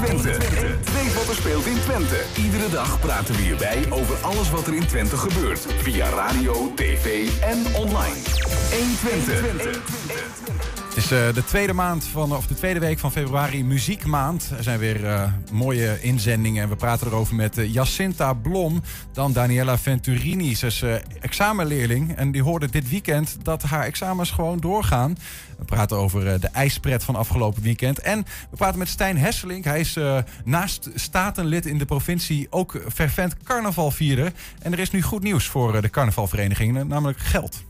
Twente. Weet wat er speelt in Twente. Iedere dag praten we hierbij over alles wat er in Twente gebeurt. Via radio, tv en online. 1 Twente. Het is uh, de tweede maand van, of de tweede week van februari, muziekmaand. Er zijn weer uh, mooie inzendingen en we praten erover met uh, Jacinta Blom. Dan Daniela Venturini, ze is examenleerling. En die hoorde dit weekend dat haar examens gewoon doorgaan. We praten over de ijspret van afgelopen weekend. En we praten met Stijn Hesselink. Hij is naast statenlid in de provincie ook fervent carnaval vieren. En er is nu goed nieuws voor de carnavalverenigingen, namelijk geld.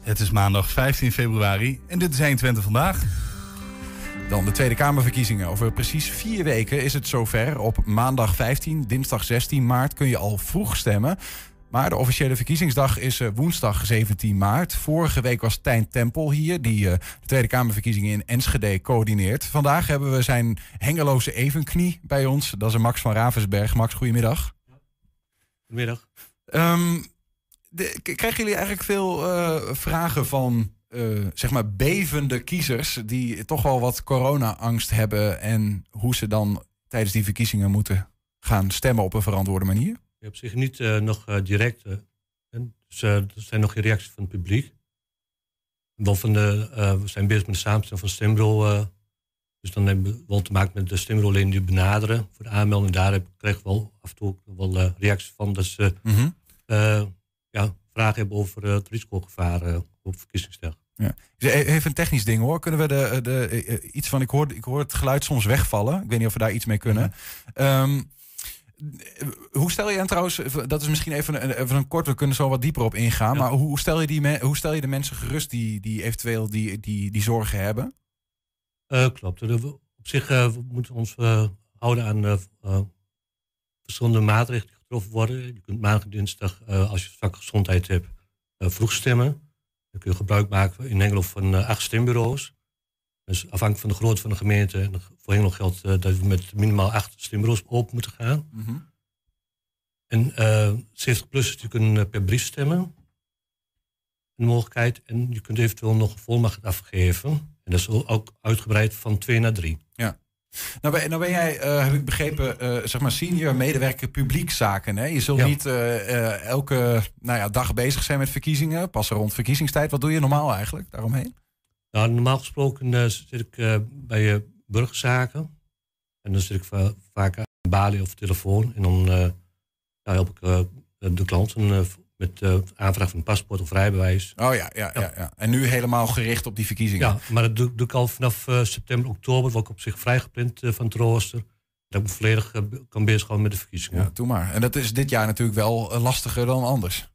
Het is maandag 15 februari en dit is 120 vandaag. Dan de Tweede Kamerverkiezingen. Over precies vier weken is het zover. Op maandag 15, dinsdag 16 maart kun je al vroeg stemmen. Maar de officiële verkiezingsdag is eh, woensdag 17 maart. Vorige week was Tijn Tempel hier, die eh, de Tweede Kamerverkiezingen in Enschede coördineert. Vandaag hebben we zijn hengeloze evenknie bij ons. Dat is Max van Ravensberg. Max, goedemiddag. Goedemiddag. Um, de, krijgen jullie eigenlijk veel uh, vragen van uh, zeg maar bevende kiezers die toch wel wat corona-angst hebben en hoe ze dan tijdens die verkiezingen moeten gaan stemmen op een verantwoorde manier? Ja, op zich niet uh, nog direct. dus, er zijn nog geen reacties van het publiek. Wel van de, we zijn bezig met de samenstelling van stembureau. dus dan hebben we wel te maken met de stembureau die benaderen voor de aanmelding. Daar krijgen we wel af en toe wel reacties van dat ze mm -hmm ja, vragen hebben over uh, het risicogevaar uh, op verkiezingsdag. Ja. Even een technisch ding hoor. Kunnen we de, de, eh, iets van. Ik hoor, ik hoor het geluid soms wegvallen. Ik weet niet of we daar iets mee kunnen. Um, hoe stel je en trouwens, dat is misschien even een, even een kort, we kunnen zo wat dieper op ingaan. Maar hoe stel, je die hoe stel je de mensen gerust die, die eventueel die, die, die zorgen hebben? Uh, klopt. Op zich uh, we moeten ons uh, houden aan verschillende maatregelen getroffen worden. Je kunt maandag en dinsdag, uh, als je zwakke gezondheid hebt, uh, vroeg stemmen. Dan kun je gebruik maken in Hengelo van uh, acht stembureaus. Dus afhankelijk van de grootte van de gemeente. En voor Hengelo geldt dat we met minimaal acht stembureaus open moeten gaan. Mm -hmm. En 70-plussers die kunnen per brief stemmen. Een mogelijkheid. En je kunt eventueel nog een volmacht afgeven. En dat is ook uitgebreid van twee naar drie. Ja. Nou ben, nou ben jij, uh, heb ik begrepen, uh, zeg maar senior medewerker publiekzaken. Hè? Je zult niet uh, elke nou ja, dag bezig zijn met verkiezingen. Pas rond verkiezingstijd. Wat doe je normaal eigenlijk daaromheen? Nou, normaal gesproken zit ik bij burgerzaken. En dan zit ik vaak aan balie of telefoon. En dan help ik de klanten met de aanvraag van een paspoort of rijbewijs. Oh ja, ja, ja. ja, En nu helemaal gericht op die verkiezingen. Ja, maar dat doe, doe ik al vanaf uh, september, oktober. Word ik op zich vrijgepland uh, van het rooster. Dat ik me volledig uh, kan bezighouden met de verkiezingen. Ja, doe maar. En dat is dit jaar natuurlijk wel lastiger dan anders.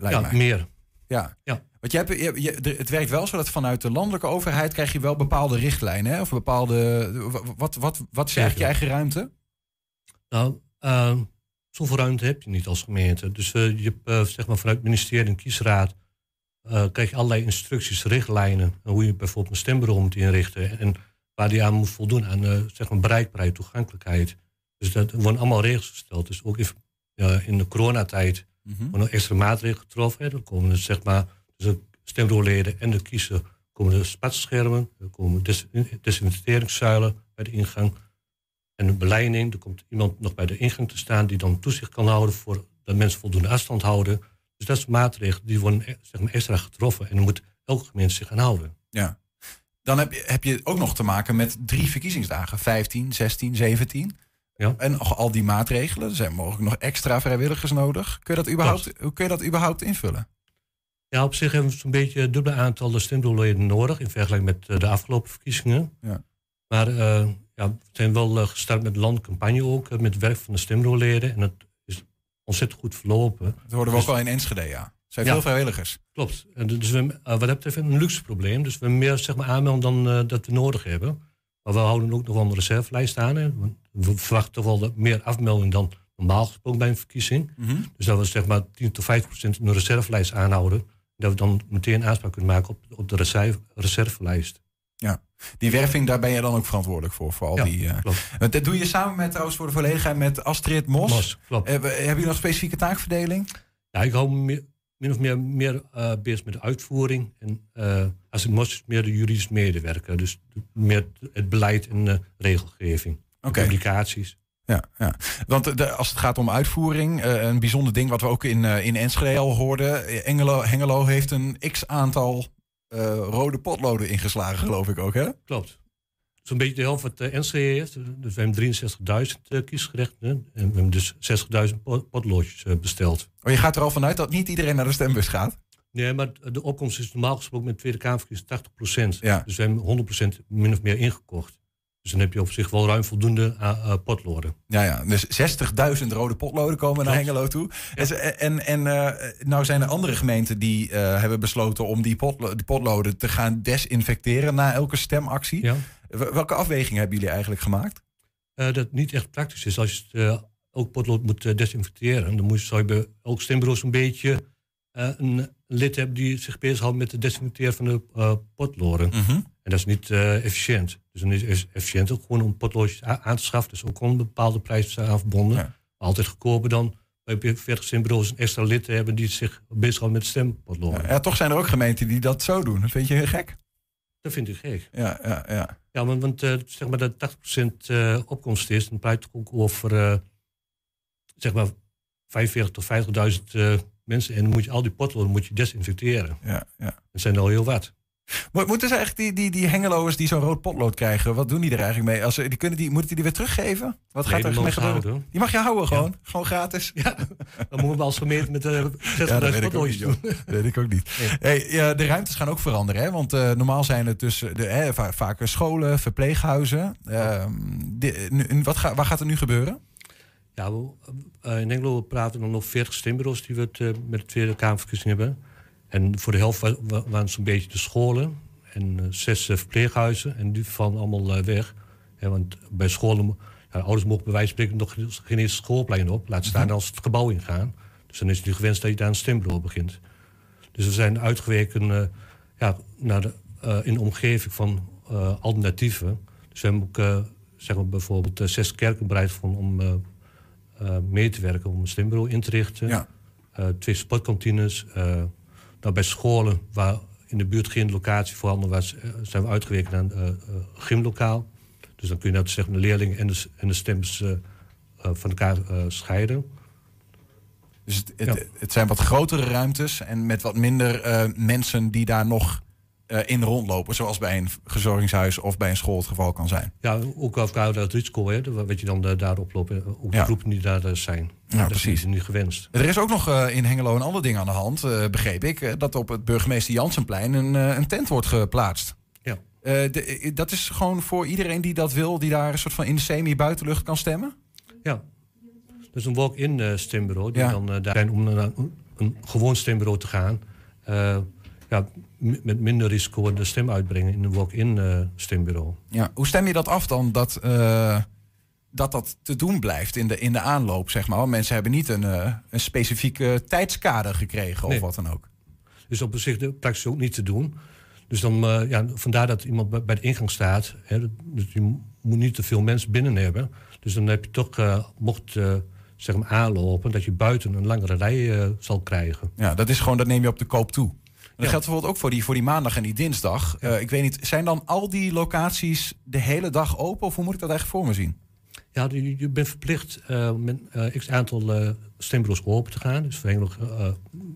Ja, mij. meer. Ja. ja. Want je hebt, je, je, het werkt wel zo dat vanuit de landelijke overheid krijg je wel bepaalde richtlijnen. Hè? Of bepaalde. Wat, wat, wat is eigenlijk je eigen ruimte? Nou, ehm, Zoveel ruimte heb je niet als gemeente. Dus uh, je hebt uh, zeg maar vanuit het ministerie en kiesraad uh, krijg je allerlei instructies, richtlijnen. hoe je bijvoorbeeld een stembureau moet inrichten. En waar die aan moet voldoen aan zeg maar bereikbaarheid, toegankelijkheid. Dus dat worden allemaal regels gesteld. Dus ook even, in de coronatijd mm -hmm. worden extra maatregelen getroffen. Hè. Dan komen er zeg maar dus stembureauleden en de kiezer komen er spatschermen. Er komen des desinfecteringszuilen bij de ingang en een beleiding. Er komt iemand nog bij de ingang te staan die dan toezicht kan houden voor dat mensen voldoende afstand houden. Dus dat is maatregelen die worden eh, zeg maar, extra getroffen en dan moet elke gemeente zich aan houden. Ja. Dan heb je, heb je ook nog te maken met drie verkiezingsdagen: 15, 16, 17. Ja. En al die maatregelen. Er zijn mogelijk nog extra vrijwilligers nodig. Kun je dat überhaupt, hoe kun je dat überhaupt invullen? Ja, op zich hebben we zo'n beetje dubbele aantal stemdoelleden nodig in vergelijking met eh, de afgelopen verkiezingen. Ja. Maar uh, ja, we zijn wel uh, gestart met landcampagne ook, uh, met werk van de stembureauleden. En dat is ontzettend goed verlopen. Dat hoorden we dus, ook al in Enschede, ja. Er zijn ja, veel vrijwilligers. Klopt. En dus we, wat dat betreft een luxe probleem. Dus we meer zeg maar, aanmelden dan dat we nodig hebben. Maar we houden ook nog wel een reservelijst aan. Hè. We verwachten toch wel meer afmelding dan normaal gesproken bij een verkiezing. Mm -hmm. Dus dat we zeg maar 10 tot 5 procent een reservelijst aanhouden. Dat we dan meteen aanspraak kunnen maken op, op de reserve, reservelijst. Ja, die werving, daar ben je dan ook verantwoordelijk voor. voor al die, uh, dat doe je samen met, trouwens voor de volledigheid, met Astrid Mos. Mos klopt. Uh, heb je nog specifieke taakverdeling? Ja, ik hou meer, min of meer, meer uh, bezig met de uitvoering. En Astrid Mos is meer de juridisch medewerker. Dus meer het beleid en regelgeving. Oké. publicaties. Ja, ja. want de, als het gaat om uitvoering, eh, een bijzonder ding wat we ook in, eh, in Enschede al hoorden. eh, Engelo, Hengelo heeft een x-aantal eh, rode potloden ingeslagen, geloof ik ook, hè? Klopt. Zo'n beetje de helft wat de NCE heeft. Dus we hebben 63.000 uh, kiesgerechten. En we hebben dus 60.000 pot- potloodjes eh, besteld. Maar je gaat er al vanuit dat niet iedereen naar de stembus gaat. Nee, maar de opkomst is normaal gesproken met de Tweede Kamerverkiezing 80%. Ja. Dus we hebben 100% min of meer ingekocht. Dus dan heb je op zich wel ruim voldoende uh, potloden. Ja, ja. Dus 60.000 rode potloden komen naar. Hengelo toe. En, en, en eh, nou zijn er andere gemeenten die eh, hebben besloten om die, potlo die potloden te gaan desinfecteren na elke stemactie. Ja. Welke afweging hebben jullie eigenlijk gemaakt? Dat niet echt praktisch is. Als je het, ook potlood moet desinfecteren, dan moet je, zou je bij elk stembureau zo'n beetje een lid hebben die zich bezighoudt met het desinfecteren van de uh, potloden. Mhm. En dat is niet uh, efficiënt. Dus dan is het efficiënt ook gewoon om potloodjes aan te schaffen. Dus ook een bepaalde prijs aan verbonden. Ja. Altijd goedkoper dan bij 40 stembureaus een extra lid te hebben die zich bezighoudt met stempotloden. Ja, ja, toch zijn er ook gemeenten die dat zo doen. Dat vind je heel gek? Dat vind ik gek. Ja, ja, ja. Ja, want, want uh, zeg maar dat 80% uh, opkomst is, dan praat je ook over zeg maar 45 tot 50.000 uh, mensen. En dan moet je al die potloden moet je desinfecteren. Ja, ja. Dat zijn er al heel wat. Moeten ze eigenlijk die, die, die hengeloers die zo'n rood potlood krijgen, wat doen die er eigenlijk mee? Als ze, die kunnen die, moeten die die weer teruggeven? Wat nee, gaat er mee gebeuren? Die mag je houden gewoon? Ja. Gewoon gratis? Ja, dan moeten we als gemeente met uh, 60.000 ja, dat potloodjes doen. Dat weet ik ook niet. Nee. Hey, ja, de ruimtes gaan ook veranderen, hè? want uh, normaal zijn het tussen de, hè, va vaak scholen, verpleeghuizen. Uh, de, nu, wat ga, waar gaat er nu gebeuren? Ja, we, uh, in Engeland praten we nog 40 stembureaus die we het, uh, met de Tweede Kamerverkiezing hebben. En voor de helft waren het zo'n beetje de scholen en uh, zes verpleeghuizen. En die vallen allemaal weg. Ja, want bij scholen, ja, ouders mogen bij wijze van spreken nog geen eerste schoolplein op. Laat staan als het gebouw ingaan. Dus dan is het nu gewenst dat je daar een stembureau begint. Dus we zijn uitgeweken ja, naar de, in de omgeving van alternatieven. Dus we hebben ook zeg maar bijvoorbeeld zes kerken bereid om mee te werken om een stembureau in te richten. Ja. Uh, twee sportkantines. Uh, nou, bij scholen waar in de buurt geen locatie voorhanden was, zijn we uitgeweken naar een gymlokaal. Dus dan kun je dat zeg maar, de leerlingen en de, en de stemmers van elkaar scheiden. Dus het, het, ja. het, zijn wat grotere ruimtes en met wat minder mensen die daar nog in rondlopen, zoals bij een verzorgingshuis of bij een school het geval kan zijn. Ja, ook elkaar dat risico, hè, wat je dan uh, daarop loopt. Ook de ja. groepen die daar zijn. Ja, dat precies. is niet gewenst. Er is ook nog in Hengelo een ander ding aan de hand, begreep ik. dat op het burgemeester Jansenplein een, een tent wordt geplaatst. Ja. De, dat is gewoon voor iedereen die dat wil, die daar een soort van in de semi-buitenlucht kan stemmen? Ja. Is een walk-in stembureau. Die ja. dan daar zijn om naar een, een gewoon stembureau te gaan. ja, met minder risico de stem uitbrengen in een walk-in uh, stembureau. Ja, hoe stem je dat af dan dat uh, dat, dat te doen blijft in de, in de aanloop, zeg maar? Want mensen hebben niet een, uh, een specifieke tijdskader gekregen nee. of wat dan ook. Dus op zich de praktisch ook niet te doen. Dus dan, ja, vandaar dat iemand bij de ingang staat. Hè, je moet niet te veel mensen binnen hebben. Dus dan heb je toch, mocht zeg maar aanlopen, dat je buiten een langere rij zal krijgen. Ja, dat is gewoon, dat neem je op de koop toe. Dat geldt bijvoorbeeld ook voor die, voor die maandag en die dinsdag. Uh, ik weet niet, zijn dan al die locaties de hele dag open? Of hoe moet ik dat eigenlijk voor me zien? Ja, je, je bent verplicht uh, met uh, x aantal uh, stembureaus open te gaan. Dus Verenigd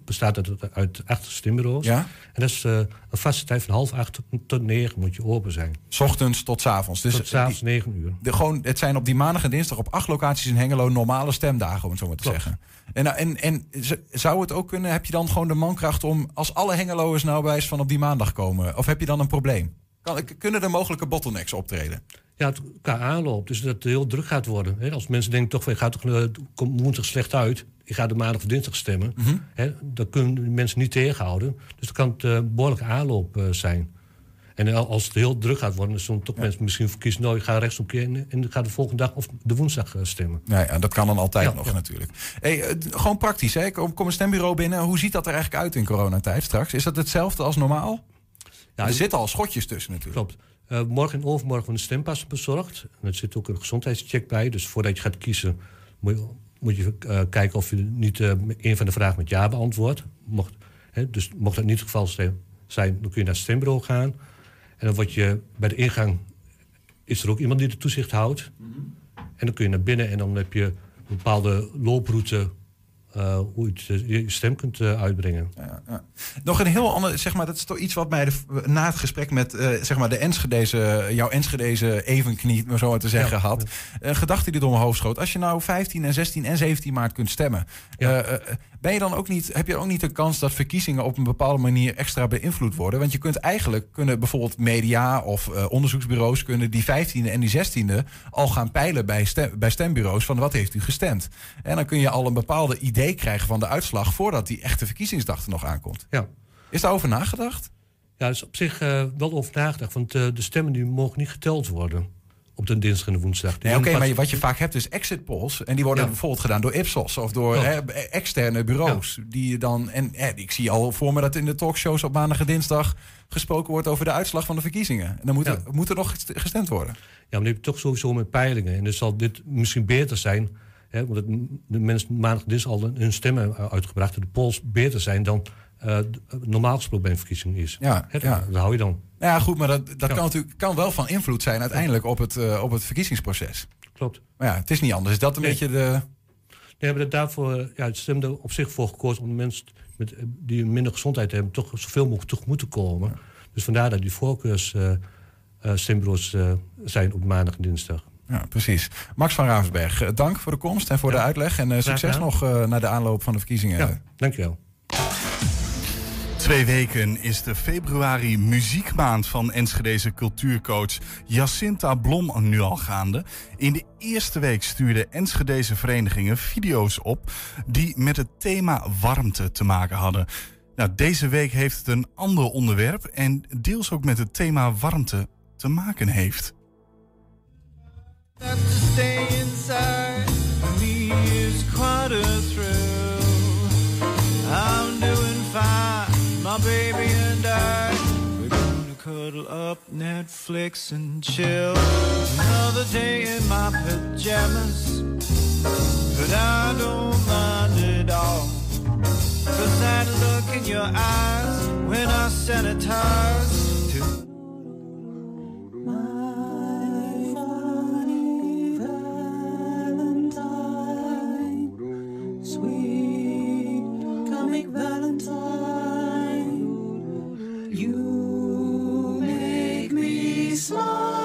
bestaat uit, uit acht stembureaus. Ja? En dat is een vaste tijd van half acht tot, negen moet je open zijn. S ochtends tot s avonds. Dus tot s avonds negen uur. De, gewoon, het zijn op die maandag en dinsdag op acht locaties in Hengelo normale stemdagen, om het zo maar te Klopt. zeggen. En, en, en zou het ook kunnen, heb je dan gewoon de mankracht om, als alle Hengeloers nou bij van op die maandag komen, of heb je dan een probleem? Kan, kunnen er mogelijke bottlenecks optreden? Ja, het qua aanloop, dus dat het heel druk gaat worden. Als mensen denken toch, ik ga toch komt woensdag slecht uit, ik ga de maandag of dinsdag stemmen. Mhm. Hè? Dat kunnen mensen niet tegenhouden. Dus dat kan het uh, behoorlijke aanloop uh, zijn. En als het heel druk gaat worden, dan toch Ja. mensen misschien voor kiezen... nou, ik ga rechtsomkeer en ik ga de volgende dag of de woensdag eh, stemmen. Ja, ja, dat kan dan altijd Ja, nog ja. natuurlijk. Hey, eh, gewoon praktisch, hè? Ik kom kom een stembureau binnen. Hoe ziet dat er eigenlijk uit in coronatijd straks? Is dat hetzelfde als normaal? Ja, er zitten al schotjes tussen natuurlijk. Klopt. Eh, morgen en overmorgen worden de stempassen bezorgd. En er zit ook een gezondheidscheck bij. Dus voordat je gaat kiezen, moet je, moet je eh, kijken of je niet eh, een van de vragen met ja beantwoordt. Mocht, hè, dus mocht dat niet het geval zijn, dan kun je naar het stembureau gaan. En dan word je bij de ingang. Is er ook iemand die de toezicht houdt? En dan kun je naar binnen en dan heb je een bepaalde looproute uh, hoe je uh, je stem kunt uh, uitbrengen. Ja, ja. Nog een heel ander, zeg maar, dat is toch iets wat mij de, na het gesprek met zeg maar de Enschedeze, jouw Enschedeze evenknie, maar zo te zeggen, had. Een gedachte die door mijn hoofd schoot. Als je nou 15 en 16 en 17 maart kunt stemmen, ben je dan ook niet, heb je ook niet de kans dat verkiezingen op een bepaalde manier extra beïnvloed worden? Want je kunt eigenlijk, kunnen bijvoorbeeld media of onderzoeksbureaus, kunnen die 15e en die 16e al gaan peilen bij, stem, bij stembureaus van wat heeft u gestemd? En dan kun je al een bepaalde idee krijgen van de uitslag voordat die echte verkiezingsdag er nog aankomt. Ja. Is daarover nagedacht? Ja, is op zich uh, wel over nagedacht. Want uh, de stemmen die mogen niet geteld worden op de dinsdag en de woensdag. Nee, Oké, maar wat je vaak hebt is exit polls. En die worden ja. bijvoorbeeld gedaan door Ipsos of door hè, externe bureaus. Ja. Die je dan, en hè, ik zie al voor me dat in de talkshows op maandag en dinsdag gesproken wordt over de uitslag van de verkiezingen. En dan moet, er, moet er nog gestemd worden. Ja, maar je hebt toch sowieso met peilingen. En dus zal dit misschien beter zijn Hè, want het, de mensen maandag dus al hun stemmen uitgebracht. De polls beter zijn dan uh, normaal gesproken bij een verkiezing is. Ja, ja. Dat hou je dan. Ja, goed, maar dat, dat kan natuurlijk kan wel van invloed zijn uiteindelijk op het, uh, op het verkiezingsproces. Klopt. Maar ja, het is niet anders. Is dat een nee. beetje de. We hebben daarvoor, ja, het stemde op zich voor gekozen om de mensen met, die minder gezondheid hebben, toch zoveel mogelijk tegemoet te komen. Ja. Dus vandaar dat die voorkeurs uh, stembureaus zijn op maandag en dinsdag. Ja, precies. Max van Ravensberg, dank voor de komst en voor ja. de uitleg. En uh, succes nog uh, naar de aanloop van de verkiezingen. Ja, dankjewel. Twee weken is de februari muziekmaand van Enschedeze cultuurcoach Jacinta Blom nu al gaande. In de eerste week stuurden Enschedeze verenigingen video's op die met het thema warmte te maken hadden. Nou, deze week heeft het een ander onderwerp en deels ook met het thema warmte te maken heeft. Cuddle up, Netflix and chill. Another day in my pajamas, but I don't mind at all. Cause that look in your eyes when I sanitize. Valentine. You make me smile.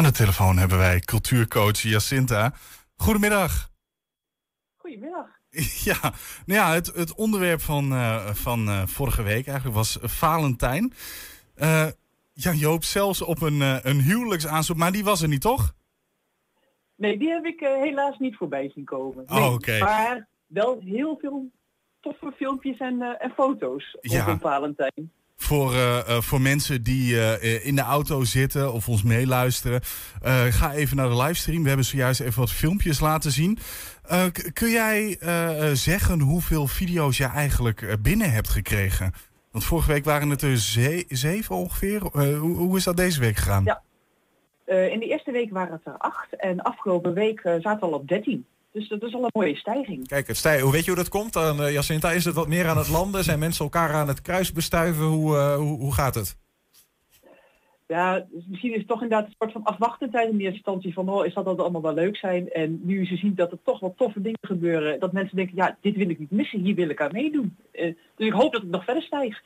Aan de telefoon hebben wij cultuurcoach Jacinta. Goedemiddag. Goedemiddag. Ja, nou ja het, het onderwerp van, uh, van uh, vorige week eigenlijk was Valentijn. Uh, ja, Joop, zelfs op een, een huwelijksaanzoek, maar die was er niet, toch? Nee, die heb ik helaas niet voorbij zien komen. Nee, oh, oké. Okay. Maar wel heel veel toffe filmpjes en, en foto's ja. op Valentijn voor, uh, uh, voor mensen die uh, in de auto zitten of ons meeluisteren. ga even naar de livestream. We hebben zojuist even wat filmpjes laten zien. kun jij zeggen hoeveel video's je eigenlijk binnen hebt gekregen? Want vorige week waren het er ze zeven ongeveer. Hoe, hoe, is dat deze week gegaan? Ja, in de eerste week waren het er acht. En afgelopen week zaten we al op dertien. Dus dat is al een mooie stijging. Kijk, het stij hoe weet je hoe dat komt dan, uh, Jacinta? Is het wat meer aan het landen? Zijn mensen elkaar aan het kruis bestuiven? Hoe, uh, hoe, hoe, gaat het? Ja, dus misschien is het toch inderdaad een soort van afwachtendheid in eerste instantie van oh, is dat, dat allemaal wel leuk zijn. En nu ze zien dat er toch wat toffe dingen gebeuren, dat mensen denken, ja, dit wil ik niet missen, hier wil ik aan meedoen. Uh, dus ik hoop dat het nog verder stijgt.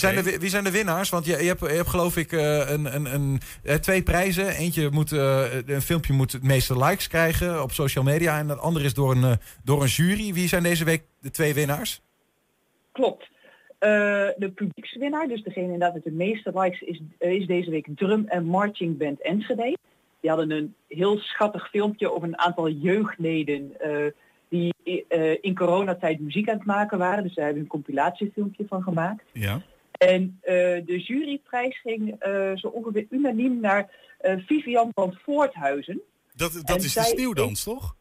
Wie zijn, de, wie zijn de winnaars? Want je, je, hebt, je hebt geloof ik uh, een, een, een, uh, twee prijzen. Eentje moet, uh, een filmpje moet het meeste likes krijgen op social media. En het andere is door een, door een jury. Wie zijn deze week de twee winnaars? Klopt. de publiekswinnaar, dus degene inderdaad met de meeste likes, is, is deze week Drum en Marching Band Enschede. Die hadden een heel schattig filmpje over een aantal jeugdleden die in coronatijd muziek aan het maken waren. Dus daar hebben een compilatiefilmpje van gemaakt. Ja. En uh, de juryprijs ging uh, zo ongeveer unaniem naar uh, Vivian van Voorthuizen. Dat, dat is de sneeuwdans, is... toch?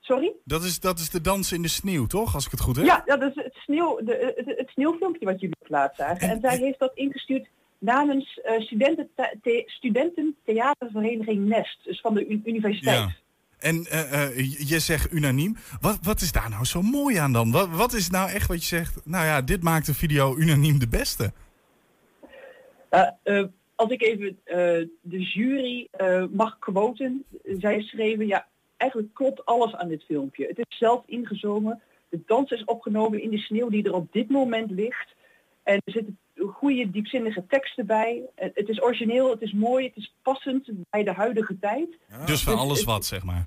Sorry? Dat is, dat is de dans in de sneeuw, toch? Als ik het goed heb? Ja, dat is het, sneeuw, de, het, het sneeuwfilmpje wat jullie plaatst zagen. En, en, zij heeft dat ingestuurd namens studenten, the, studententheatervereniging Nest. Dus van de universiteit. Ja. En uh, uh, je zegt unaniem. Wat, wat is daar nou zo mooi aan dan? Wat, wat is nou echt wat je zegt? Nou ja, dit maakt de video unaniem de beste. Uh, als ik even de jury mag quoten. Zij schreven, ja, eigenlijk klopt alles aan dit filmpje. Het is zelf ingezomen. De dans is opgenomen in de sneeuw die er op dit moment ligt. En er zitten goede, diepzinnige teksten bij. Het is origineel, het is mooi, het is passend bij de huidige tijd. Ja. Dus van alles wat, zeg maar.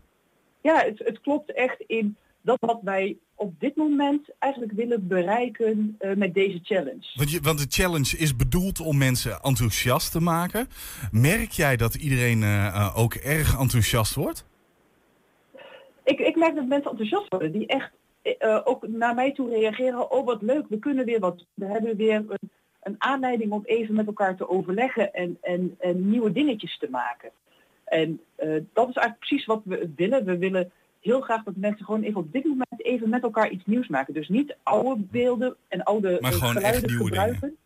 Ja, het, het, klopt echt in dat wat wij op dit moment eigenlijk willen bereiken uh, met deze challenge. Want, je, want de challenge is bedoeld om mensen enthousiast te maken. Merk jij dat iedereen uh, ook erg enthousiast wordt? Ik, ik merk dat mensen enthousiast worden, die echt uh, ook naar mij toe reageren. Oh, wat leuk, we kunnen weer wat. We hebben weer een, een aanleiding om even met elkaar te overleggen en, en, en nieuwe dingetjes te maken. En uh, dat is eigenlijk precies wat we willen. We willen heel graag dat mensen gewoon even op dit moment even met elkaar iets nieuws maken. Dus niet oude beelden en oude maar gewoon geluiden echt nieuwe gebruiken. Dingen.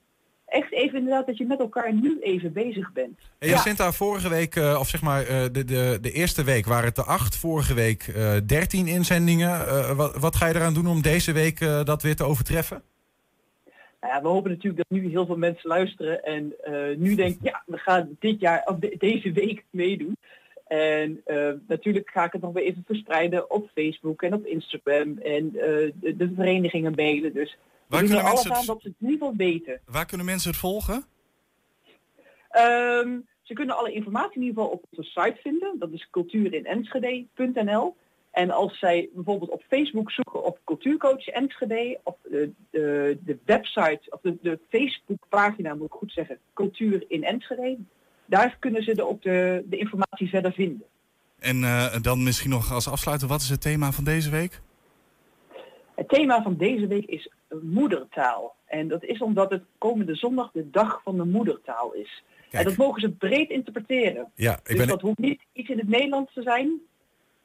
Echt even inderdaad dat je met elkaar nu even bezig bent. Ja. Jacinta, vorige week, uh, of zeg maar uh, de, de, de eerste week waren het er acht. Vorige week dertien inzendingen. Wat, wat, ga je eraan doen om deze week dat weer te overtreffen? Nou ja, we hopen natuurlijk dat nu heel veel mensen luisteren en nu denken, ja, we gaan dit jaar of de, deze week meedoen. En uh, natuurlijk ga ik het nog weer even verspreiden op Facebook en op Instagram en uh, de, de, verenigingen mailen. Dus waar we kunnen mensen alles aan dat ze het in ieder geval weten. Waar kunnen mensen het volgen? Um, ze kunnen alle informatie in ieder geval op onze site vinden. Dat is cultuurinenschede.nl. En als zij bijvoorbeeld op Facebook zoeken op Cultuurcoach Enschede, op de, de, de website, of de, de Facebookpagina moet ik goed zeggen, Cultuur in Enschede, daar kunnen ze de, ook de, de informatie verder vinden. En uh, dan misschien nog als afsluiter, wat is het thema van deze week? Het thema van deze week is moedertaal. En dat is omdat het komende zondag de dag van de moedertaal is. Kijk. En dat mogen ze breed interpreteren. Ja, ik dus ben... dat hoeft niet iets in het Nederlands te zijn.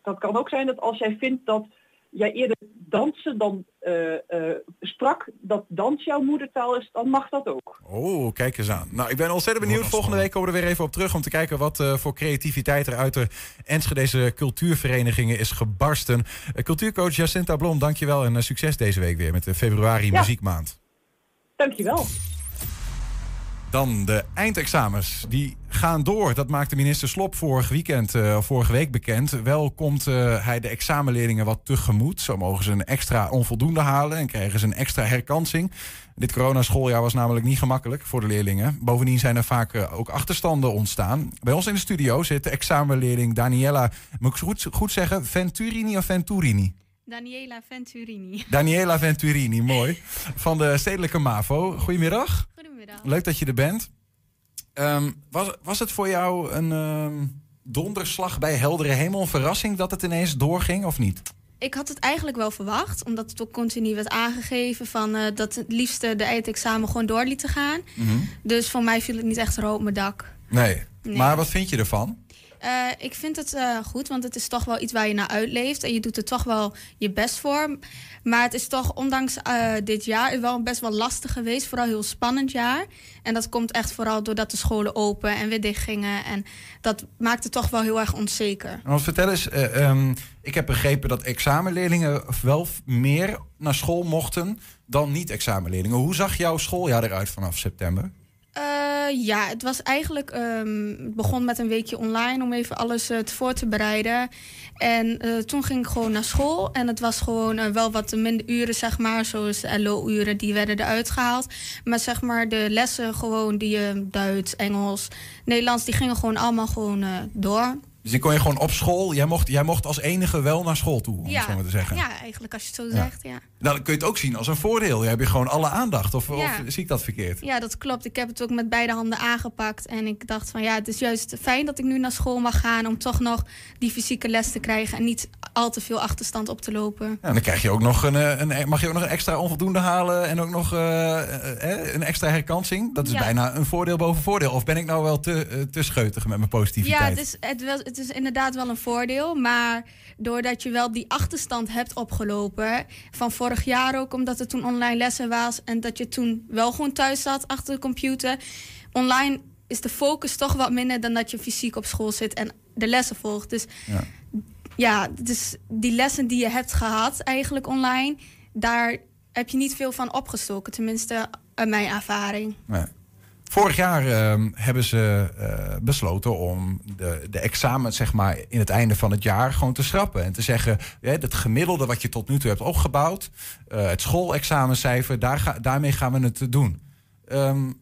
Dat kan ook zijn dat als jij vindt dat jij eerder dansen dan uh, uh, sprak, dat dans jouw moedertaal is, dan mag dat ook. Oh, kijk eens aan. Nou, ik ben ontzettend benieuwd. Volgende week komen we er weer even op terug om te kijken wat uh, voor creativiteit er uit de Enschedeze cultuurverenigingen is gebarsten. cultuurcoach Jacinta Blom, dankjewel en succes deze week weer met de februari ja. muziekmaand. Dankjewel. Dan de eindexamens. Die gaan door. Dat maakte minister Slop vorig weekend, uh, vorige week bekend. Wel komt uh, hij de examenleerlingen wat tegemoet. Zo mogen ze een extra onvoldoende halen en krijgen ze een extra herkansing. Dit coronaschooljaar was namelijk niet gemakkelijk voor de leerlingen. Bovendien zijn er vaak uh, ook achterstanden ontstaan. Bij ons in de studio zit de examenleerling Daniela, moet ik goed, goed zeggen, Venturini of Venturini? Daniela Venturini. Daniela Venturini, mooi. Van de Stedelijke MAVO. Goedemiddag. Goedemiddag. Leuk dat je er bent. Um, was, was het voor jou een um, donderslag bij heldere hemel, een verrassing dat het ineens doorging of niet? Ik had het eigenlijk wel verwacht, omdat het ook continu werd aangegeven van uh, dat het liefste de eindexamen gewoon door liet gaan. Mm -hmm. Dus voor mij viel het niet echt rood op mijn dak. Nee. nee. Maar wat vind je ervan? Uh, ik vind het uh, goed, want het is toch wel iets waar je naar uitleeft. En je doet er toch wel je best voor. Maar het is toch, ondanks uh, dit jaar, wel best wel lastig geweest. Vooral een heel spannend jaar. En dat komt echt vooral doordat de scholen open en weer dicht gingen. En dat maakt het toch wel heel erg onzeker. Want vertel eens, um, ik heb begrepen dat examenleerlingen wel meer naar school mochten dan niet-examenleerlingen. Hoe zag jouw schooljaar eruit vanaf september? Uh, ja, het was eigenlijk. Um, het begon met een weekje online om even alles uh, voor te bereiden. En uh, toen ging ik gewoon naar school. En het was gewoon wel wat minder uren, zeg maar. Zoals LO-uren, die werden eruit gehaald. Maar zeg maar, de lessen gewoon, die Duits, Engels, Nederlands, die gingen gewoon allemaal gewoon door. Dus die kon je gewoon op school. Jij mocht, jij mocht als enige wel naar school toe, om ja. het zo maar te zeggen. Ja, eigenlijk als je het zo zegt, ja. Nou, dan kun je het ook zien als een voordeel. Je hebt je gewoon alle aandacht. Of, of, zie ik dat verkeerd? Ja, dat klopt. Ik heb het ook met beide handen aangepakt. En ik dacht van ja, het is juist fijn dat ik nu naar school mag gaan... om toch nog die fysieke les te krijgen... en niet al te veel achterstand op te lopen. Ja, dan krijg je ook nog een, eh, een, mag je ook nog een extra onvoldoende halen... en ook nog uh, een extra herkansing. Dat is bijna een voordeel boven voordeel. Of ben ik nou wel te, te scheutig met mijn positiviteit? Ja, het is, het, het is inderdaad wel een voordeel. Maar doordat je wel die achterstand hebt opgelopen... van vorig jaar ook, omdat er toen online lessen was... en dat je toen wel gewoon thuis zat achter de computer... online is de focus toch wat minder dan dat je fysiek op school zit en de lessen volgt. Dus ja, ja dus die lessen die je hebt gehad eigenlijk online... daar heb je niet veel van opgestoken, tenminste mijn ervaring. Vorig jaar uh, hebben ze uh, besloten om de, de examen zeg maar, in het einde van het jaar gewoon te schrappen. En te zeggen, ja, het gemiddelde wat je tot nu toe hebt opgebouwd, uh, het schoolexamencijfer, daar daarmee gaan we het doen. Um,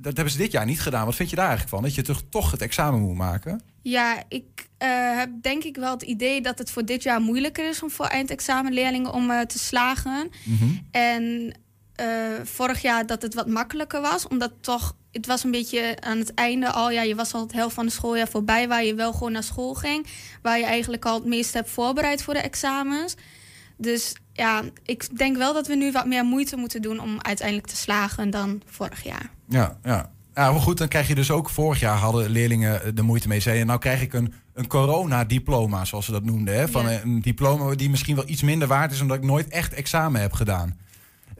dat hebben ze dit jaar niet gedaan. Wat vind je daar eigenlijk van? Dat je toch, toch het examen moet maken? Ja, ik uh, heb denk ik wel het idee dat het voor dit jaar moeilijker is om voor eindexamenleerlingen om uh, te slagen. Mm -hmm. En uh, vorig jaar dat het wat makkelijker was, omdat toch het was een beetje aan het einde al. Ja, je was al het helft van de schooljaar voorbij, waar je wel gewoon naar school ging. Waar je eigenlijk al het meest hebt voorbereid voor de examens. Dus ja, ik denk wel dat we nu wat meer moeite moeten doen om uiteindelijk te slagen dan vorig jaar. Ja, ja. Ja, maar goed, dan krijg je dus ook... Vorig jaar hadden leerlingen de moeite mee. Zeiden, nou krijg ik een, een corona-diploma, zoals ze dat noemden. Hè? Van ja. een diploma die misschien wel iets minder waard is... omdat ik nooit echt examen heb gedaan.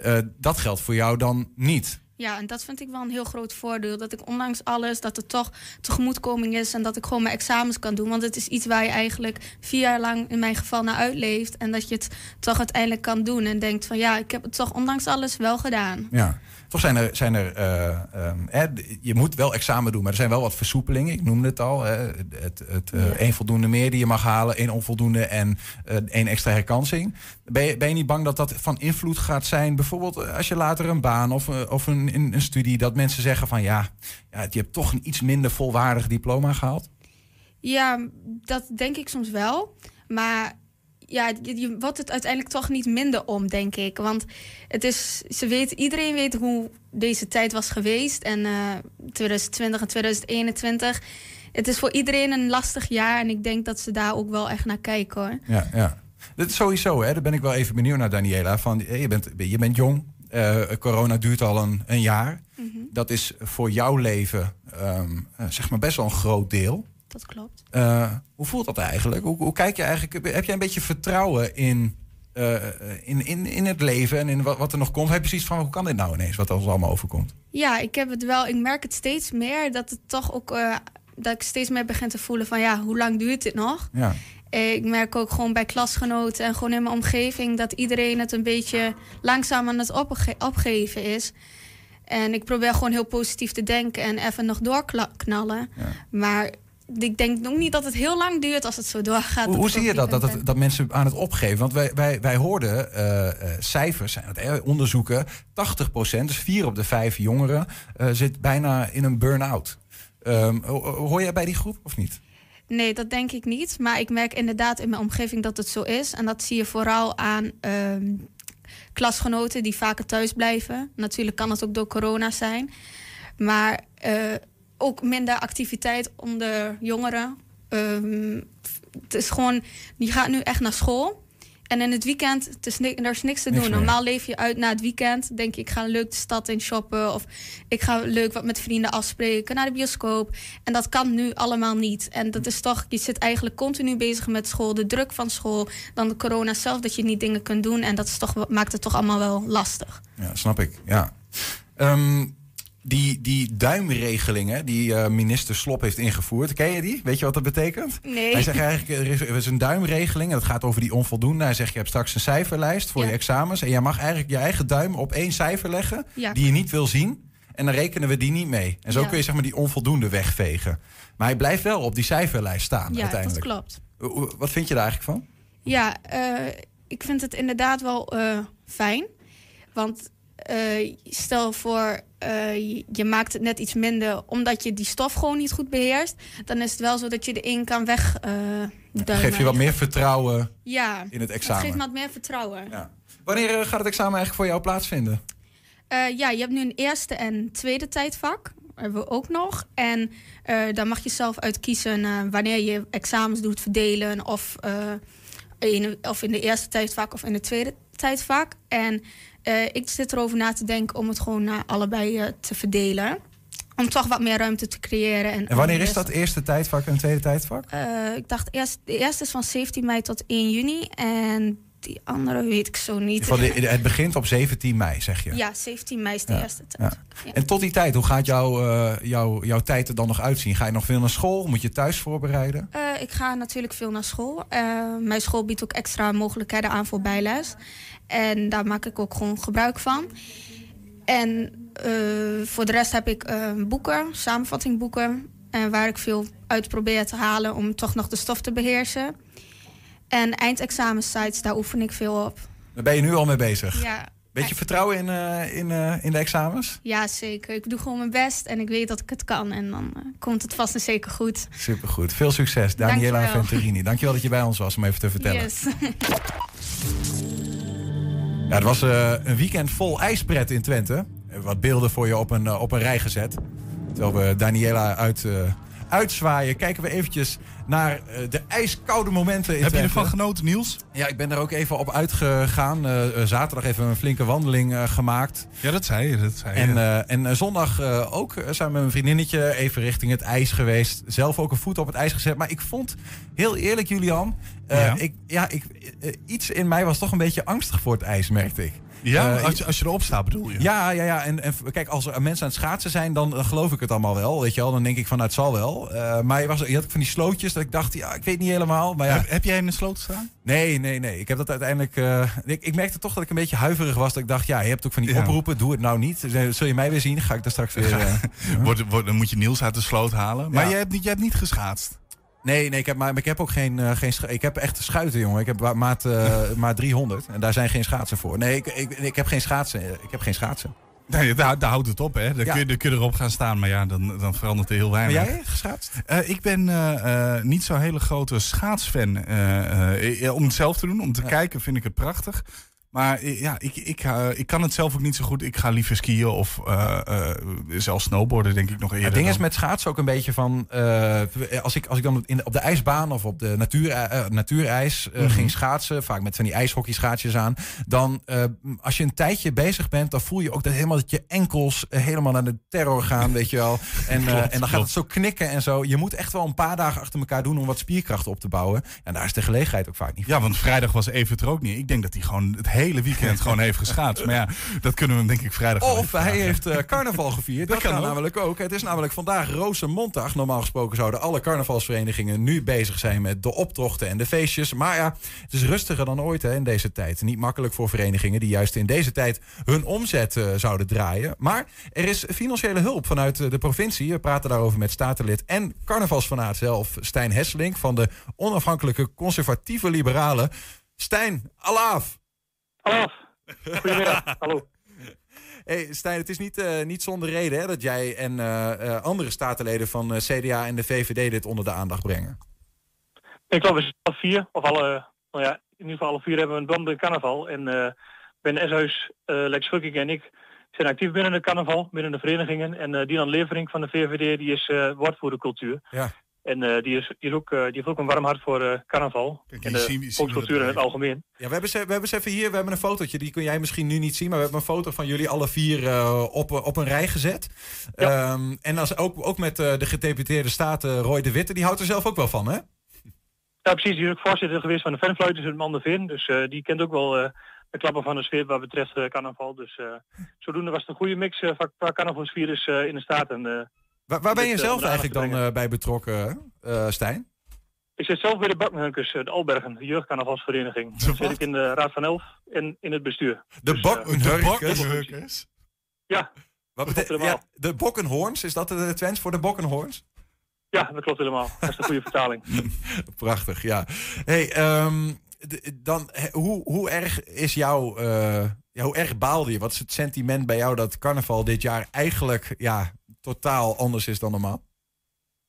Uh, dat geldt voor jou dan niet. Ja, en dat vind ik wel een heel groot voordeel. Dat ik ondanks alles, dat er toch tegemoetkoming is en dat ik gewoon mijn examens kan doen. Want het is iets waar je eigenlijk vier jaar lang in mijn geval naar uitleeft. En dat je het toch uiteindelijk kan doen. En denkt van ja, ik heb het toch ondanks alles wel gedaan. Ja. Toch zijn er, zijn er uh, um, je moet wel examen doen, maar er zijn wel wat versoepelingen. Ik noemde het al. Hè, het, het uh, ja. één voldoende meer die je mag halen, één onvoldoende en uh, één extra herkansing. Ben je, ben je niet bang dat dat van invloed gaat zijn? Bijvoorbeeld als je later een baan of, of een, een, een studie, dat mensen zeggen van ja, ja, je hebt toch een iets minder volwaardig diploma gehaald? Ja, dat denk ik soms wel. Maar ja, je, wordt het uiteindelijk toch niet minder om, denk ik. Want het is, ze weet, iedereen weet hoe deze tijd was geweest. En uh, 2020 en 2021. Het is voor iedereen een lastig jaar. En ik denk dat ze daar ook wel echt naar kijken hoor. Ja, ja. Dat is sowieso, hè. Daar ben ik wel even benieuwd naar, Daniela. Van, je, bent, je bent jong. Uh, corona duurt al een, een jaar. Mm -hmm. Dat is voor jouw leven um, uh, zeg maar best wel een groot deel dat klopt. Uh, hoe voelt dat eigenlijk? Hoe, hoe, kijk je eigenlijk? Heb je een beetje vertrouwen in, uh, in, in, in het leven en in wat, wat er nog komt? Heb je zoiets van hoe kan dit nou ineens, wat ons allemaal overkomt? Ja, ik heb het wel. Ik merk het steeds meer dat het toch ook uh, dat ik steeds meer begin te voelen van ja, hoe lang duurt dit nog? Ja. Ik merk ook gewoon bij klasgenoten en gewoon in mijn omgeving dat iedereen het een beetje langzaam aan het opge opgeven is. En ik probeer gewoon heel positief te denken en even nog doorknallen. Ja. Maar ik denk nog niet dat het heel lang duurt als het zo doorgaat. Hoe, hoe zie je dat, dat, dat, dat, mensen aan het opgeven? Want wij, wij, wij hoorden uh, uh, cijfers, eh, onderzoeken, 80%, dus vier op de vijf jongeren, uh, zit bijna in een burn-out. Um, hoor jij bij die groep of niet? Nee, dat denk ik niet. Maar ik merk inderdaad in mijn omgeving dat het zo is. En dat zie je vooral aan um, klasgenoten die vaker thuis blijven. Natuurlijk kan het ook door corona zijn. Maar ook minder activiteit onder jongeren. Um, het is gewoon, je gaat nu echt naar school. En in het weekend, het is er is niks te niks doen. Meer. Normaal leef je uit na het weekend. Denk je, ik ga leuk de stad in shoppen. Of ik ga leuk wat met vrienden afspreken. Naar de bioscoop. En dat kan nu allemaal niet. En dat is toch, je zit eigenlijk continu bezig met school. De druk van school. Dan de corona zelf, dat je niet dingen kunt doen. En dat is toch, maakt het toch allemaal wel lastig. Ja, snap ik. Ja. Um, die, die duimregelingen die uh, minister Slop heeft ingevoerd, ken je die? Weet je wat dat betekent? Nee. Hij zegt eigenlijk, er is, er is een duimregeling en dat gaat over die onvoldoende. Hij zegt, je hebt straks een cijferlijst voor ja. je examens en jij mag eigenlijk je eigen duim op één cijfer leggen ja. die je niet wil zien. En dan rekenen we die niet mee. En zo Ja. kun je zeg maar die onvoldoende wegvegen. Maar hij blijft wel op die cijferlijst staan Ja, dat uiteindelijk. klopt. Wat vind je daar eigenlijk van? Ja, eh, ik vind het inderdaad wel eh, fijn. Want eh, stel voor, eh, je, maakt het net iets minder omdat je die stof gewoon niet goed beheerst. Dan is het wel zo dat je erin kan weg. eh. Geef je wat meer vertrouwen Ja, in het examen? geeft wat meer vertrouwen. Ja. Wanneer gaat het examen eigenlijk voor jou plaatsvinden? Ja, je hebt nu een eerste en tweede tijdvak. Hebben we ook nog. En daar mag je zelf uit kiezen eh, wanneer je examens doet verdelen. Of, in, of in de eerste tijdvak of in de tweede tijdvak. En eh, ik zit erover na te denken om het gewoon naar allebei eh, te verdelen. Om toch wat meer ruimte te creëren. En, En wanneer is dat eerste tijdvak en tweede tijdvak? Eh, ik dacht eerst, de eerste is van 17 mei tot 1 juni. En die andere weet ik zo niet. Van de, het begint op 17 mei, zeg je. Ja, 17 mei is de Ja, eerste tijd. Ja. En tot die tijd, hoe gaat jouw, eh, jouw, jouw tijd er dan nog uitzien? Ga je nog veel naar school? Moet je thuis voorbereiden? Ik ga natuurlijk veel naar school. Mijn school biedt ook extra mogelijkheden aan voor bijles. En daar maak ik ook gewoon gebruik van. En eh, voor de rest heb ik eh, boeken, samenvattingboeken. En waar ik veel uit probeer te halen om toch nog de stof te beheersen. En eindexamensites, daar oefen ik veel op. Daar ben je nu al mee bezig. Ja, Beetje vertrouwen in, eh, in, eh, in de examens? ja, zeker. Ik doe gewoon mijn best en ik weet dat ik het kan. En dan eh, komt het vast en zeker goed. Supergoed. Veel succes, Daniela. Venturini. Dankjewel dat je bij ons was om even te vertellen. Yes. Het was eh, een weekend vol ijspret in Twente. Wat beelden voor je op een, eh, op een rij gezet. Terwijl we Daniela uit, eh, uitzwaaien, kijken we eventjes naar eh, de ijskoude momenten in Heb je ervan genoten, Niels? Ja, ik ben er ook even op uitgegaan. Eh, zaterdag even een flinke wandeling eh, gemaakt. Ja, dat zei je. Dat zei je. En, eh, en zondag eh, ook eh, samen met mijn vriendinnetje even richting het ijs geweest. Zelf ook een voet op het ijs gezet. Maar ik vond, heel eerlijk Julian, eh, Ja. ik, ja, ik, iets in mij was toch een beetje angstig voor het ijs, merkte ik. Ja, eh, als, je, als je erop staat bedoel je? Ja, ja, ja. En, en kijk, als er mensen aan het schaatsen zijn, dan geloof ik het allemaal wel. Weet je wel, dan denk ik van, nou, het zal wel. Eh, maar je, was, je had van die slootjes dat ik dacht, ja, ik weet niet helemaal. Maar ja, Heb, heb jij in de sloot staan? nee, nee, nee. Ik heb dat uiteindelijk. eh, ik, ik merkte toch dat ik een beetje huiverig was. Dat ik dacht, ja, je hebt ook van die Ja. oproepen. Doe het nou niet. Zul je mij weer zien? Ga ik daar straks weer. Wordt, wordt, dan moet je Niels uit de sloot halen. Maar Ja. jij, hebt niet, jij hebt niet geschaatst. Nee, nee, ik heb, maar, maar ik heb ook geen, eh, geen Ik heb echt schuiten, jongen. Ik heb maat, eh, maat 300 en daar zijn geen schaatsen voor. Nee, ik, ik, ik heb geen schaatsen. Ik heb geen schaatsen. Nee, daar, daar houdt het op, hè. Dan, Ja. kun je, dan kun je erop gaan staan, maar ja, dan, dan verandert er heel weinig. jij geschaatst? Eh, ik ben niet zo'n hele grote schaatsfan. om het zelf te doen, om te Ja. kijken vind ik het prachtig. Maar ja, ik, ik, eh, ik kan het zelf ook niet zo goed. Ik ga liever skiën of eh, zelfs snowboarden, denk ik nog eerder. Het ding is met schaatsen ook een beetje van... als, ik, als ik dan in, op de ijsbaan of op de natuur, natuurijs Mhm. ging schaatsen... vaak met van die ijshockeyschaatsjes aan... dan als je een tijdje bezig bent... dan voel je ook dat helemaal dat je enkels helemaal naar de terror gaan, weet je wel. En, Klopt, en dan gaat het zo knikken en zo. Je moet echt wel een paar dagen achter elkaar doen... om wat spierkracht op te bouwen. En daar is de gelegenheid ook vaak niet voor. Ja, want vrijdag was Evert er ook niet. Ik denk dat hij gewoon het hele weekend gewoon heeft geschaatst. Maar ja, dat kunnen we hem denk ik vrijdag Of hij heeft eh, carnaval gevierd. Dat, kan kan ook. namelijk ook. Het is namelijk vandaag Rozenmondag. Normaal gesproken zouden alle carnavalsverenigingen nu bezig zijn met de optochten en de feestjes. Maar ja, het is rustiger dan ooit hè, in deze tijd. Niet makkelijk voor verenigingen die juist in deze tijd hun omzet eh, zouden draaien. Maar er is financiële hulp vanuit eh, de provincie. We praten daarover met statenlid en carnavalsfanaat zelf, Stijn Hesselink van de onafhankelijke conservatieve liberalen. Stijn, alaaf! Hallo. Goedemiddag. Hallo. Hey, Stijn, het is niet, eh, niet zonder reden hè, dat jij en eh, eh, andere statenleden van CDA en de VVD dit onder de aandacht brengen. Ik geloof we alle vier, of alle, nou ja, in ieder geval alle vier hebben we een band carnaval. En eh Ben Eshuis, Lex Schukking en ik zijn actief binnen de carnaval, binnen de verenigingen. En eh Dinan Levering van de VVD, die is eh woordvoerder cultuur. Ja. En eh, die, is, die, is ook, eh, die heeft ook een warm hart voor eh, carnaval. Kijk, en de volkscultuur in het algemeen. Ja, we hebben, ze, we hebben ze even hier, we hebben een fotootje, die kun jij misschien nu niet zien, maar we hebben een foto van jullie alle vier eh, op, op een rij gezet. Ja. Ehm, en als, ook, ook met eh, de gedeputeerde staten Roy de Witte, die houdt er zelf ook wel van, hè? Ja, precies. Die is ook voorzitter geweest van de fanfluiters in Manderveen. Dus eh, die kent ook wel eh, de klappen van de sfeer wat betreft eh, carnaval. Dus eh, zodoende was het een goede mix van qua carnavalsvirus eh in de Staten. eh. Waar, waar ben je eh, zelf eigenlijk dan eh, bij betrokken, eh, Stijn? Ik zit zelf bij de Bakkenhunkers, eh, de Albergen, de jeugdcarnavalsvereniging. Daar zit ik in de Raad van Elf en in het bestuur. De Dus. Ja, Wat Dat klopt betekent ja, de Bokkenhoorns? Is dat de, Twents voor de Bokkenhoorns? Ja, dat klopt helemaal. Dat is de goede vertaling. Prachtig, ja. Hey, ehm, dan, hoe, hoe erg is jouw, eh, ja, hoe erg baalde je? Wat is het sentiment bij jou dat carnaval dit jaar eigenlijk ja, totaal anders is dan normaal?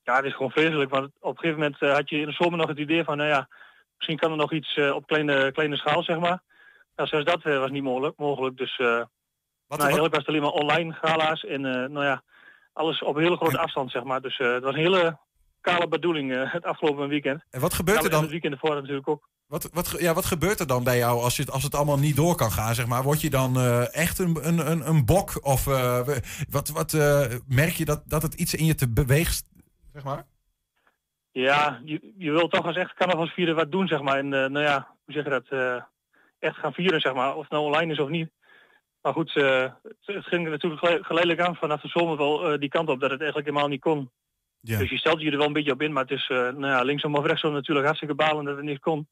Ja, het is gewoon vreselijk. Want op een gegeven moment eh, had je in de zomer nog het idee van, nou ja, misschien kan er nog iets eh, op kleine, kleine schaal, zeg maar. Nou, zelfs dat eh, was niet mogelijk. mogelijk. Dus eh Wat, nou, was het alleen maar online gala's en nou ja, alles op een hele grote afstand, zeg maar. Dus het was een hele kale bedoeling eh, het afgelopen weekend. en wat gebeurt Nou, er dan? het weekend ervoor natuurlijk ook. Wat, wat, ja, wat gebeurt er dan bij jou als, je, het- als het allemaal niet door kan gaan? Zeg maar? Word je dan eh, echt een, een, een, een bok? Of eh, wat, wat merk je dat, dat het iets in je te beweegt? Zeg maar? Ja, je, je wil toch als echt carnavalsvieren wat doen, zeg maar. En nou ja, hoe zeg je dat? echt gaan vieren, zeg maar. Of het nou online is of niet. Maar goed, het, ging natuurlijk gele- geleidelijk aan vanaf de zomer wel die kant op dat het eigenlijk helemaal niet kon. Ja. Dus je stelt je er wel een beetje op in, maar het is eh, nou ja, linksom of rechtsom natuurlijk hartstikke balen dat het niet kon.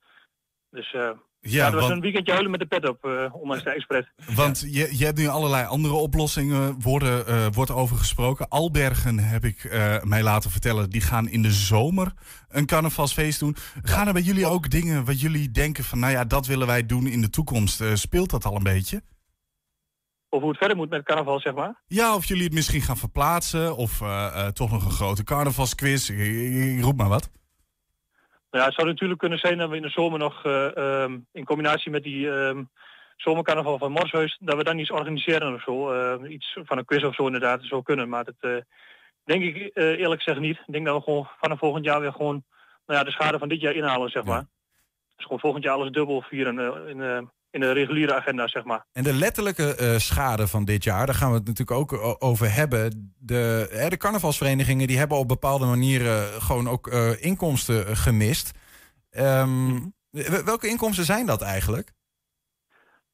Dus eh ja, het was want, een weekendje huilen met de pet op, eh ondanks de expres. want je, je hebt nu allerlei andere oplossingen, worden, wordt over gesproken. Albergen heb ik mij laten vertellen, die gaan in de zomer een carnavalsfeest doen. Gaan er bij jullie ook dingen wat jullie denken van, nou ja, dat willen wij doen in de toekomst? Speelt dat al een beetje? Of hoe het verder moet met carnaval, zeg maar. Ja, of jullie het misschien gaan verplaatsen, of eh, eh, toch nog een grote carnavalsquiz. Roep maar wat. Nou ja, het zou natuurlijk kunnen zijn dat we in de zomer nog eh, ehm, in combinatie met die ehm, zomercarnaval van Morshuis, dat we dan iets organiseren of zo. iets van een quiz of zo inderdaad, zou kunnen. Maar dat denk ik eerlijk gezegd niet. Ik denk dat we gewoon vanaf volgend jaar weer gewoon nou ja, de schade van dit jaar inhalen, zeg Ja. maar. Dus gewoon volgend jaar alles dubbel vieren in, in de reguliere agenda, zeg maar. En de letterlijke eh, schade van dit jaar, daar gaan we het natuurlijk ook o- over hebben. De, hè, de carnavalsverenigingen die hebben op bepaalde manieren gewoon ook eh, inkomsten eh, gemist. Ehm, w- welke inkomsten zijn dat eigenlijk?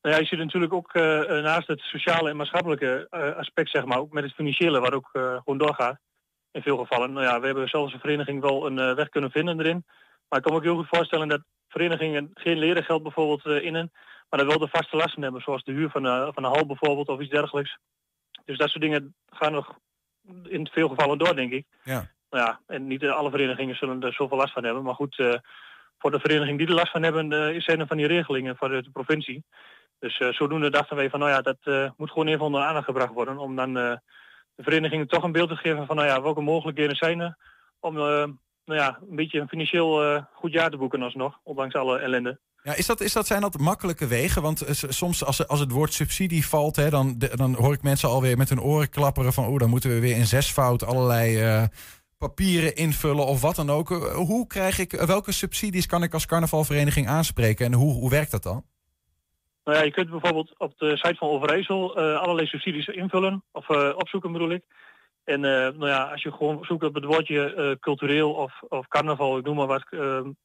Nou ja, je ziet natuurlijk ook eh, eh, naast het sociale en maatschappelijke eh, aspect, zeg maar, ook met het financiële, wat ook eh, gewoon doorgaat. In veel gevallen. Nou ja, we hebben zelfs een vereniging wel een eh, weg kunnen vinden erin. Maar ik kan me ook heel goed voorstellen dat verenigingen geen lerengeld bijvoorbeeld eh, innen, maar dat wel de vaste lasten hebben, zoals de huur van de, van de hal bijvoorbeeld of iets dergelijks. Dus dat soort dingen gaan nog in veel gevallen door, denk ik. Ja. Ja, en niet eh, alle verenigingen zullen er zoveel last van hebben. Maar goed, eh, voor de vereniging die er last van hebben, eh, zijn er van die regelingen voor de, provincie. Dus eh, zodoende dachten wij van, nou ja, dat eh, moet gewoon even onder aandacht gebracht worden. Om dan eh, de verenigingen toch een beeld te geven van, nou ja, welke mogelijkheden zijn er. Om, eh, nou ja, een beetje een financieel eh, goed jaar te boeken alsnog, ondanks alle ellende. Is dat, is dat, zijn dat makkelijke wegen? Want eh, soms als, als het woord subsidie valt, hè, dan, de- dan hoor ik mensen alweer met hun oren klapperen van... oh, dan moeten we weer in zesvoud allerlei eh, papieren invullen of wat dan ook. Eh, Hoe krijg ik, welke subsidies kan ik als carnavalvereniging aanspreken en hoe, hoe werkt dat dan? Nou ja, je kunt bijvoorbeeld op de site van Overijssel allerlei subsidies invullen, of opzoeken bedoel ik. En nou ja, als je gewoon zoekt op het woordje cultureel of, of carnaval, ik noem maar wat,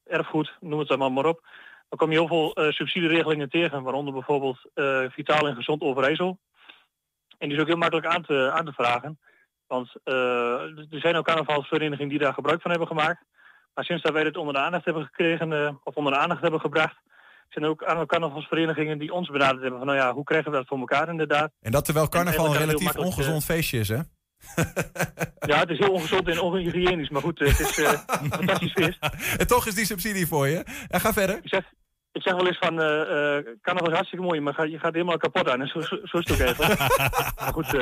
erfgoed, noem het dan maar op. Dan kom je heel veel eh, subsidieregelingen tegen, waaronder bijvoorbeeld eh, Vitaal en Gezond Overijssel. En die is ook heel makkelijk aan te, aan te vragen. Want eh, er zijn ook carnavalsverenigingen die daar gebruik van hebben gemaakt. Maar sinds dat wij dit onder de aandacht hebben gekregen, of onder de aandacht hebben gebracht, zijn er ook aantal carnavalsverenigingen die ons benaderd hebben van nou ja, hoe krijgen we dat voor elkaar inderdaad. En dat terwijl carnaval een relatief ongezond feestje is, hè? Ja, het is heel ongezond en onhygiënisch, maar goed, het is een fantastisch feest. En toch is die subsidie voor je. En ga verder. Ik zeg, ik zeg wel eens van, eh eh carnaval is hartstikke mooi, maar ga, je gaat helemaal kapot aan. En zo, zo, zo is het ook even. maar goed, eh,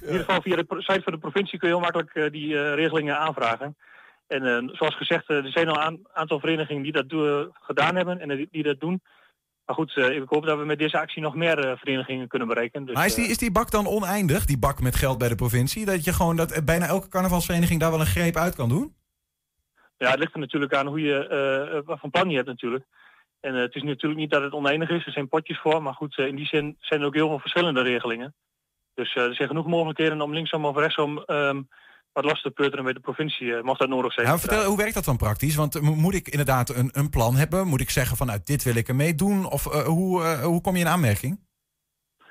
in ieder geval via de site van de provincie kun je heel makkelijk eh, die eh, regelingen aanvragen. En eh, zoals gezegd, eh, er zijn al een aantal verenigingen die dat doen- gedaan hebben en die, die dat doen. Maar goed, eh, ik hoop dat we met deze actie nog meer eh, verenigingen kunnen bereiken. Dus, Maar is die, is die bak dan oneindig, die bak met geld bij de provincie? Dat je gewoon dat bijna elke carnavalsvereniging daar wel een greep uit kan doen? Ja, het ligt er natuurlijk aan hoe je, eh, wat voor plan je hebt natuurlijk. En eh, het is natuurlijk niet dat het oneindig is, er zijn potjes voor. Maar goed, eh, in die zin zijn er ook heel veel verschillende regelingen. Dus eh, er zijn genoeg mogelijkheden om linksom of rechtsom ehm, wat los te peuteren met de provincie, mocht dat nodig zijn. Ja, vertel, hoe werkt dat dan praktisch? Want mo- moet ik inderdaad een, een plan hebben? Moet ik zeggen van nou, dit wil ik ermee doen? Of hoe, hoe kom je in aanmerking?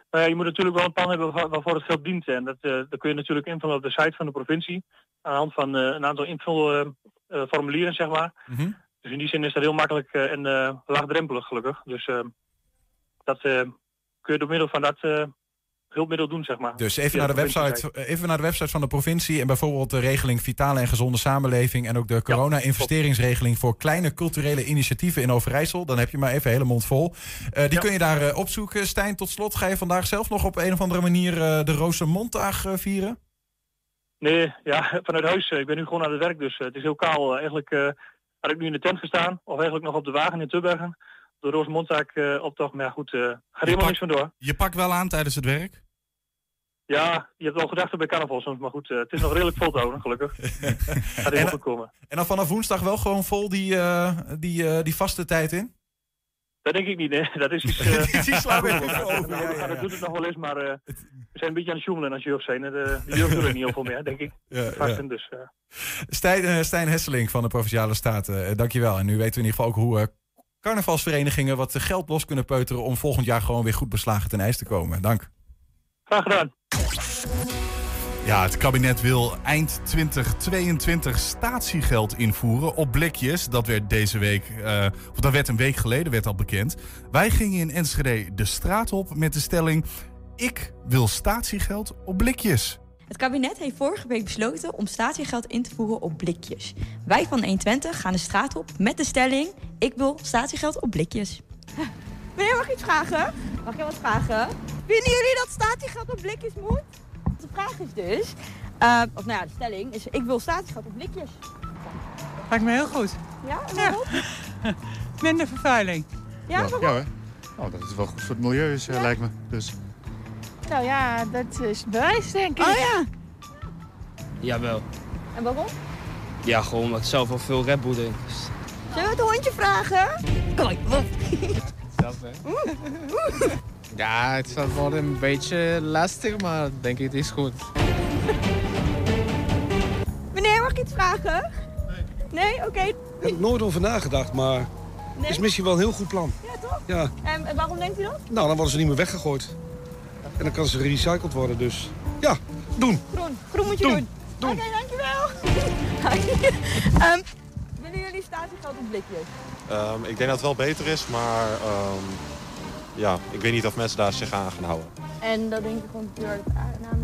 Nou ja, je moet natuurlijk wel een plan hebben waar- waarvoor het geld dient. En dat, dat kun je natuurlijk invullen op de site van de provincie. Aan de hand van een aantal invulformulieren, zeg maar. Mhm. Dus in die zin is dat heel makkelijk eh, en eh, laagdrempelig gelukkig. Dus eh, dat eh, kun je door middel van dat hulpmiddel doen, zeg maar. Dus even naar, de website, even naar de website van de provincie en bijvoorbeeld de regeling Vitale en Gezonde Samenleving en ook de corona-investeringsregeling voor kleine culturele initiatieven in Overijssel. Dan heb je maar even hele mond vol. Die Ja. kun je daar eh, opzoeken. Stijn, tot slot, ga je vandaag zelf nog op een of andere manier eh, de Roostermonddag eh, vieren? Nee, ja, vanuit huis. Ik ben nu gewoon aan het werk, dus het is heel kaal. Eigenlijk had ik nu in de tent gestaan, of eigenlijk nog op de wagen in Tubbergen. De Roosmondzaak eh optocht, maar ja, goed, eh gaat helemaal niks van door. Je pakt wel aan tijdens het werk? Ja, je hebt wel gedachten bij carnaval soms, maar goed, eh, het is nog redelijk vol te houden, gelukkig. Gaat helemaal goed komen. En dan vanaf woensdag wel gewoon vol die, die, die vaste tijd in? Dat denk ik niet, nee. Dat is iets... Die slaan we ja, even over, ja, ja, Dat doet het nog wel eens, maar eh, we zijn een beetje aan het joemelen als jeugd zijn. De, de jeugd doet er niet heel veel meer, denk ik. Ja, dus... eh, Stijn, Stijn Hesseling van de Provinciale Staten, dankjewel. En nu weten we in ieder geval ook hoe carnavalsverenigingen wat geld los kunnen peuteren om volgend jaar gewoon weer goed beslagen ten ijs te komen. Dank. graag gedaan. Ja, het kabinet wil eind 2022 statiegeld invoeren op blikjes. Dat werd deze week, eh, of dat werd een week geleden, werd al bekend. Wij gingen in Enschede de straat op met de stelling: ik wil statiegeld op blikjes. Het kabinet heeft vorige week besloten om statiegeld in te voeren op blikjes. Wij van 120 gaan de straat op met de stelling: ik wil statiegeld op blikjes. Meneer, mag ik iets vragen? Mag ik wat vragen? Vinden jullie dat statiegeld op blikjes moet? De vraag is dus, eh, of nou ja, de stelling is: ik wil statiegeld op blikjes. Lijkt me heel goed. Ja, en waarom? Minder vervuiling. Ja? Ja hoor. Oh, dat is wel goed voor het milieu, is, eh, lijkt me. Dus. Nou ja, dat is bewijs, denk ik. Oh ja, Jawel. en waarom? Ja, gewoon omdat ik zelf wel veel Red Bull drink. Dus Zullen we het hondje vragen? Kom op. Ja, het zal worden een beetje lastig, maar denk ik het is goed. Meneer, mag ik iets vragen? Nee. Nee? Oké. Ik heb er nooit over nagedacht, maar Nee? is misschien wel een heel goed plan. Ja, toch? Ja, En, waarom denkt u dat? nou dan worden ze niet meer weggegooid. En dan kan ze gerecycled worden, dus ja, doen. Groen. Groen moet je Doen. doen. Doen. Oké, dankjewel. Ehm willen jullie statiegeld op blikjes? Ehm, ik denk dat het wel beter is, maar ehm, ja, ik weet niet of mensen daar zich aan gaan houden. En dat denk ik gewoon puur uit aanname,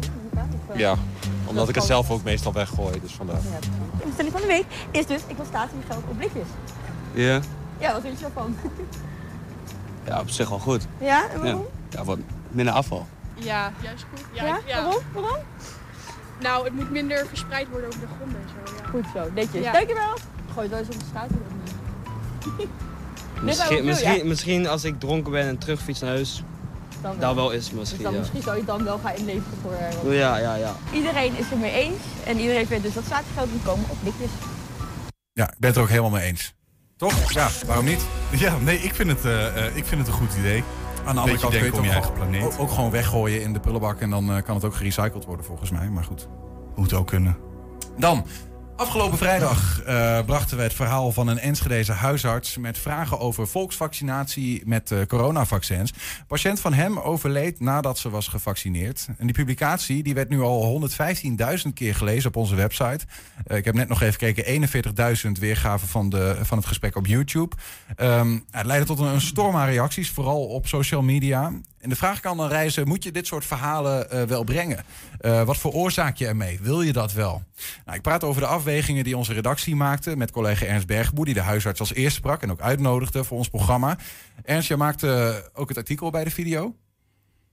Ja, dat omdat ik het zelf ook meestal weggooi, dus vandaar. Ja. De stelling van de week is dus, ik wil statiegeld op blikjes. Ja. Ja, wat vind je ervan? ja, op zich wel goed. Ja, en waarom? Ja, wat minder afval. Ja, juist goed. Ja, Ja, waarom? Waarom? Nou, het moet minder verspreid worden over de grond en zo. Ja. Goed zo, netjes. Ja. Dankjewel. Gooi het wel eens op de straat? Misschien, misschien, misschien als ik dronken ben en terugfiets naar huis, Dan daar wel. wel is het Dus misschien, dan ja. misschien zou je het dan wel gaan inleveren voor... eh, Ja, ja, ja. Iedereen is het mee eens en iedereen vindt dus dat statiegeld moet komen op blikjes. Ja, ik ben het er ook helemaal mee eens. Toch? Ja, waarom niet? Ja, nee, ik vind het, eh, eh, ik vind het een goed idee. Aan de andere kant kun je het je ook, eigen gewoon- planeet. ook, ook gewoon weggooien in de prullenbak en dan kan het ook gerecycled worden volgens mij. Maar goed. Moet ook kunnen. Dan, afgelopen vrijdag eh, brachten we het verhaal van een Enschedeze huisarts met vragen over volksvaccinatie met eh, coronavaccins. Patiënt van hem overleed nadat ze was gevaccineerd. En die publicatie die werd nu al 115.000 keer gelezen op onze website. Eh, ik heb net nog even gekeken, 41.000 weergaven van, de, van het gesprek op YouTube. Ehm, het leidde tot een storm aan reacties, vooral op social media. En de vraag kan dan reizen, moet je dit soort verhalen eh, wel brengen? Eh, wat veroorzaak je ermee? Wil je dat wel? Nou, ik praat over de afwegingen die onze redactie maakte... met collega Ernst Bergboer, die de huisarts als eerste sprak... en ook uitnodigde voor ons programma. Ernst, jij maakte ook het artikel bij de video.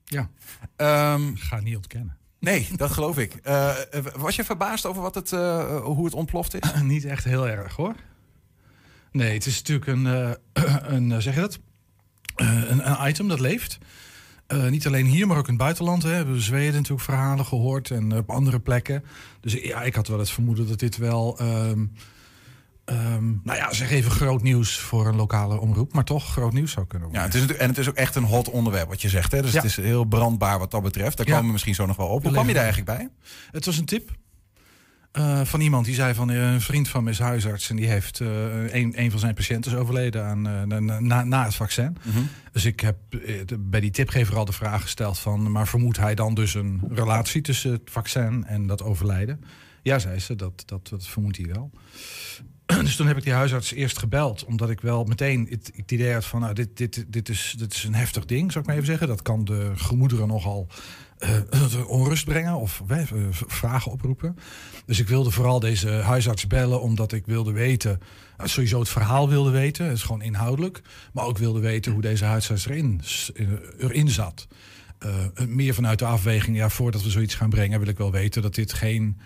Ja. Ehm, Ga niet ontkennen. nee, dat geloof ik. Eh, eh, was je verbaasd over wat het, eh, hoe het ontploft is? niet echt heel erg hoor. Nee, het is natuurlijk een, eh, een eh, zeg je dat? Eh, een, een item dat leeft. Eh, niet alleen hier, maar ook in het buitenland. Hè. We hebben Zweden natuurlijk verhalen gehoord en op andere plekken. Dus ja, ik had wel het vermoeden dat dit wel, ehm, ehm, nou ja, zeg even groot nieuws voor een lokale omroep, maar toch groot nieuws zou kunnen worden. Ja, het is, natuurlijk- en het is ook echt een hot onderwerp wat je zegt. Hè? Dus Ja. het is heel brandbaar wat dat betreft. Daar Ja. komen we misschien zo nog wel op. Hoe kwam je daar eigenlijk bij? Het was een tip eh, van iemand die zei van eh, een vriend van is huisarts en die heeft eh, een, een van zijn patiënten is overleden aan, na, na, het vaccin. Mhm. Dus ik heb bij die tipgever al de vraag gesteld van, maar vermoedt hij dan dus een relatie tussen het vaccin en dat overlijden? Ja, zei ze, dat, dat, dat vermoedt hij wel. Dus toen heb ik die huisarts eerst gebeld, omdat ik wel meteen het, het idee had van, nou, dit, dit, dit, is, dit is een heftig ding, zou ik maar even zeggen. Dat kan de gemoederen nogal eh, onrust brengen of eh, vragen oproepen. Dus ik wilde vooral deze huisarts bellen omdat ik wilde weten, eh, sowieso het verhaal wilde weten, het is gewoon inhoudelijk, maar ook wilde weten hoe deze huisarts erin, erin zat. Meer vanuit de afweging, ja, voordat we zoiets gaan brengen, wil ik wel weten dat dit geen,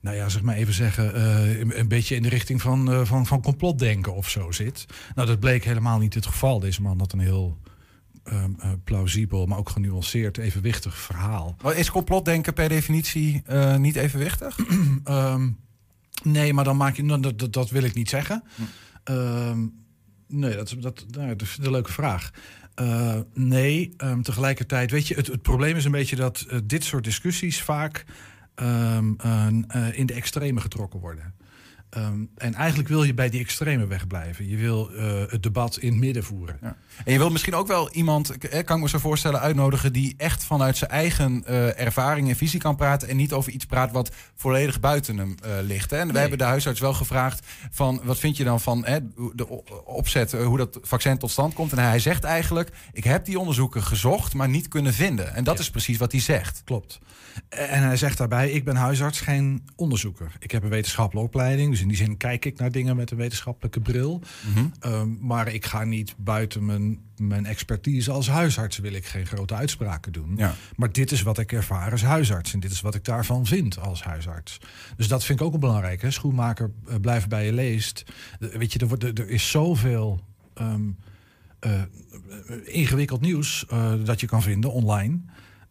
nou ja, zeg maar even zeggen, een, beetje in de richting van, van, van complotdenken of zo zit. Nou, dat bleek helemaal niet het geval. Deze man had een heel ehm, eh, plausibel, maar ook genuanceerd, evenwichtig verhaal. Maar is complotdenken per definitie eh, niet evenwichtig? Ehm, nee, maar dan maak je. nou, Dat, dat, wil ik niet zeggen. Ehm, nee, dat, dat, nou, dat is een leuke vraag. Eh, nee, tegelijkertijd, weet je, het, het probleem is een beetje dat dit soort discussies vaak in de extreme getrokken worden. Ehm, en eigenlijk wil je bij die extreme wegblijven. Je wil eh, het debat in het midden voeren. En je wilt misschien ook wel iemand, eh, kan ik me zo voorstellen, uitnodigen die echt vanuit zijn eigen eh, ervaring en visie kan praten en niet over iets praat wat volledig buiten hem eh, ligt. Hè? En we Nee. hebben de huisarts wel gevraagd van wat vind je dan van hè, de opzet, eh, hoe dat vaccin tot stand komt. En hij zegt eigenlijk, ik heb die onderzoeken gezocht, maar niet kunnen vinden. En dat is precies wat hij zegt. Klopt. En hij zegt daarbij, ik ben huisarts, geen onderzoeker. Ik heb een wetenschappelijke opleiding, dus in die zin kijk ik naar dingen met een wetenschappelijke bril. Mhm. Ehm, maar ik ga niet buiten mijn, mijn expertise als huisarts, wil ik geen grote uitspraken doen. Ja. Maar dit is wat ik ervaar als huisarts en dit is wat ik daarvan vind als huisarts. Dus dat vind ik ook belangrijk. Hè? Schoenmaker eh, blijft bij je leest. Eh, weet je, er, wordt, er, er is zoveel ehm, eh, ingewikkeld nieuws eh, dat je kan vinden online.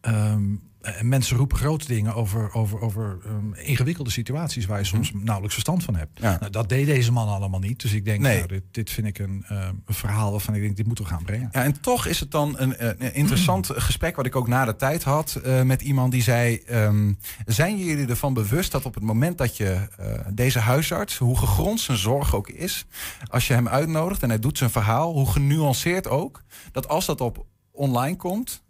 En mensen roepen grote dingen over, over, over ehm, ingewikkelde situaties waar je soms nauwelijks verstand van hebt. Ja. Nou, dat deed deze man allemaal niet. Dus ik denk, Nee. nou, dit, dit vind ik een, ehm, een verhaal waarvan ik denk, dit moeten we gaan brengen. Ja, en toch is het dan een, eh, een interessant gesprek wat ik ook na de tijd had eh, met iemand die zei: ehm, Zijn jullie ervan bewust dat op het moment dat je eh, deze huisarts, hoe gegrond zijn zorg ook is, als je hem uitnodigt en hij doet zijn verhaal, hoe genuanceerd ook, dat als dat op online komt.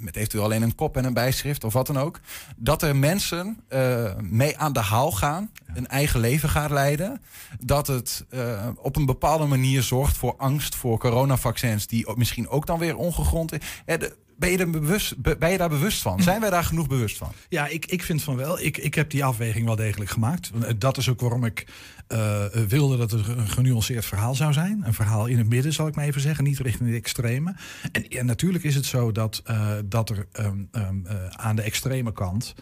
Met eventueel alleen een kop en een bijschrift of wat dan ook. Dat er mensen eh, mee aan de haal gaan, een eigen leven gaan leiden. Dat het eh, op een bepaalde manier zorgt voor angst voor coronavaccins, die misschien ook dan weer ongegrond is. Eh, de- Ben je, er bewust, be- ben je daar bewust van? Zijn wij daar genoeg bewust van? Ja, ik, ik vind van wel. Ik, ik heb die afweging wel degelijk gemaakt. Dat is ook waarom ik eh, eh, wilde dat het een genuanceerd verhaal zou zijn. Een verhaal in het midden, zal ik maar even zeggen. Niet richting de extreme. En, en natuurlijk is het zo dat, eh, dat er ehm, ehm, eh, aan de extreme kant...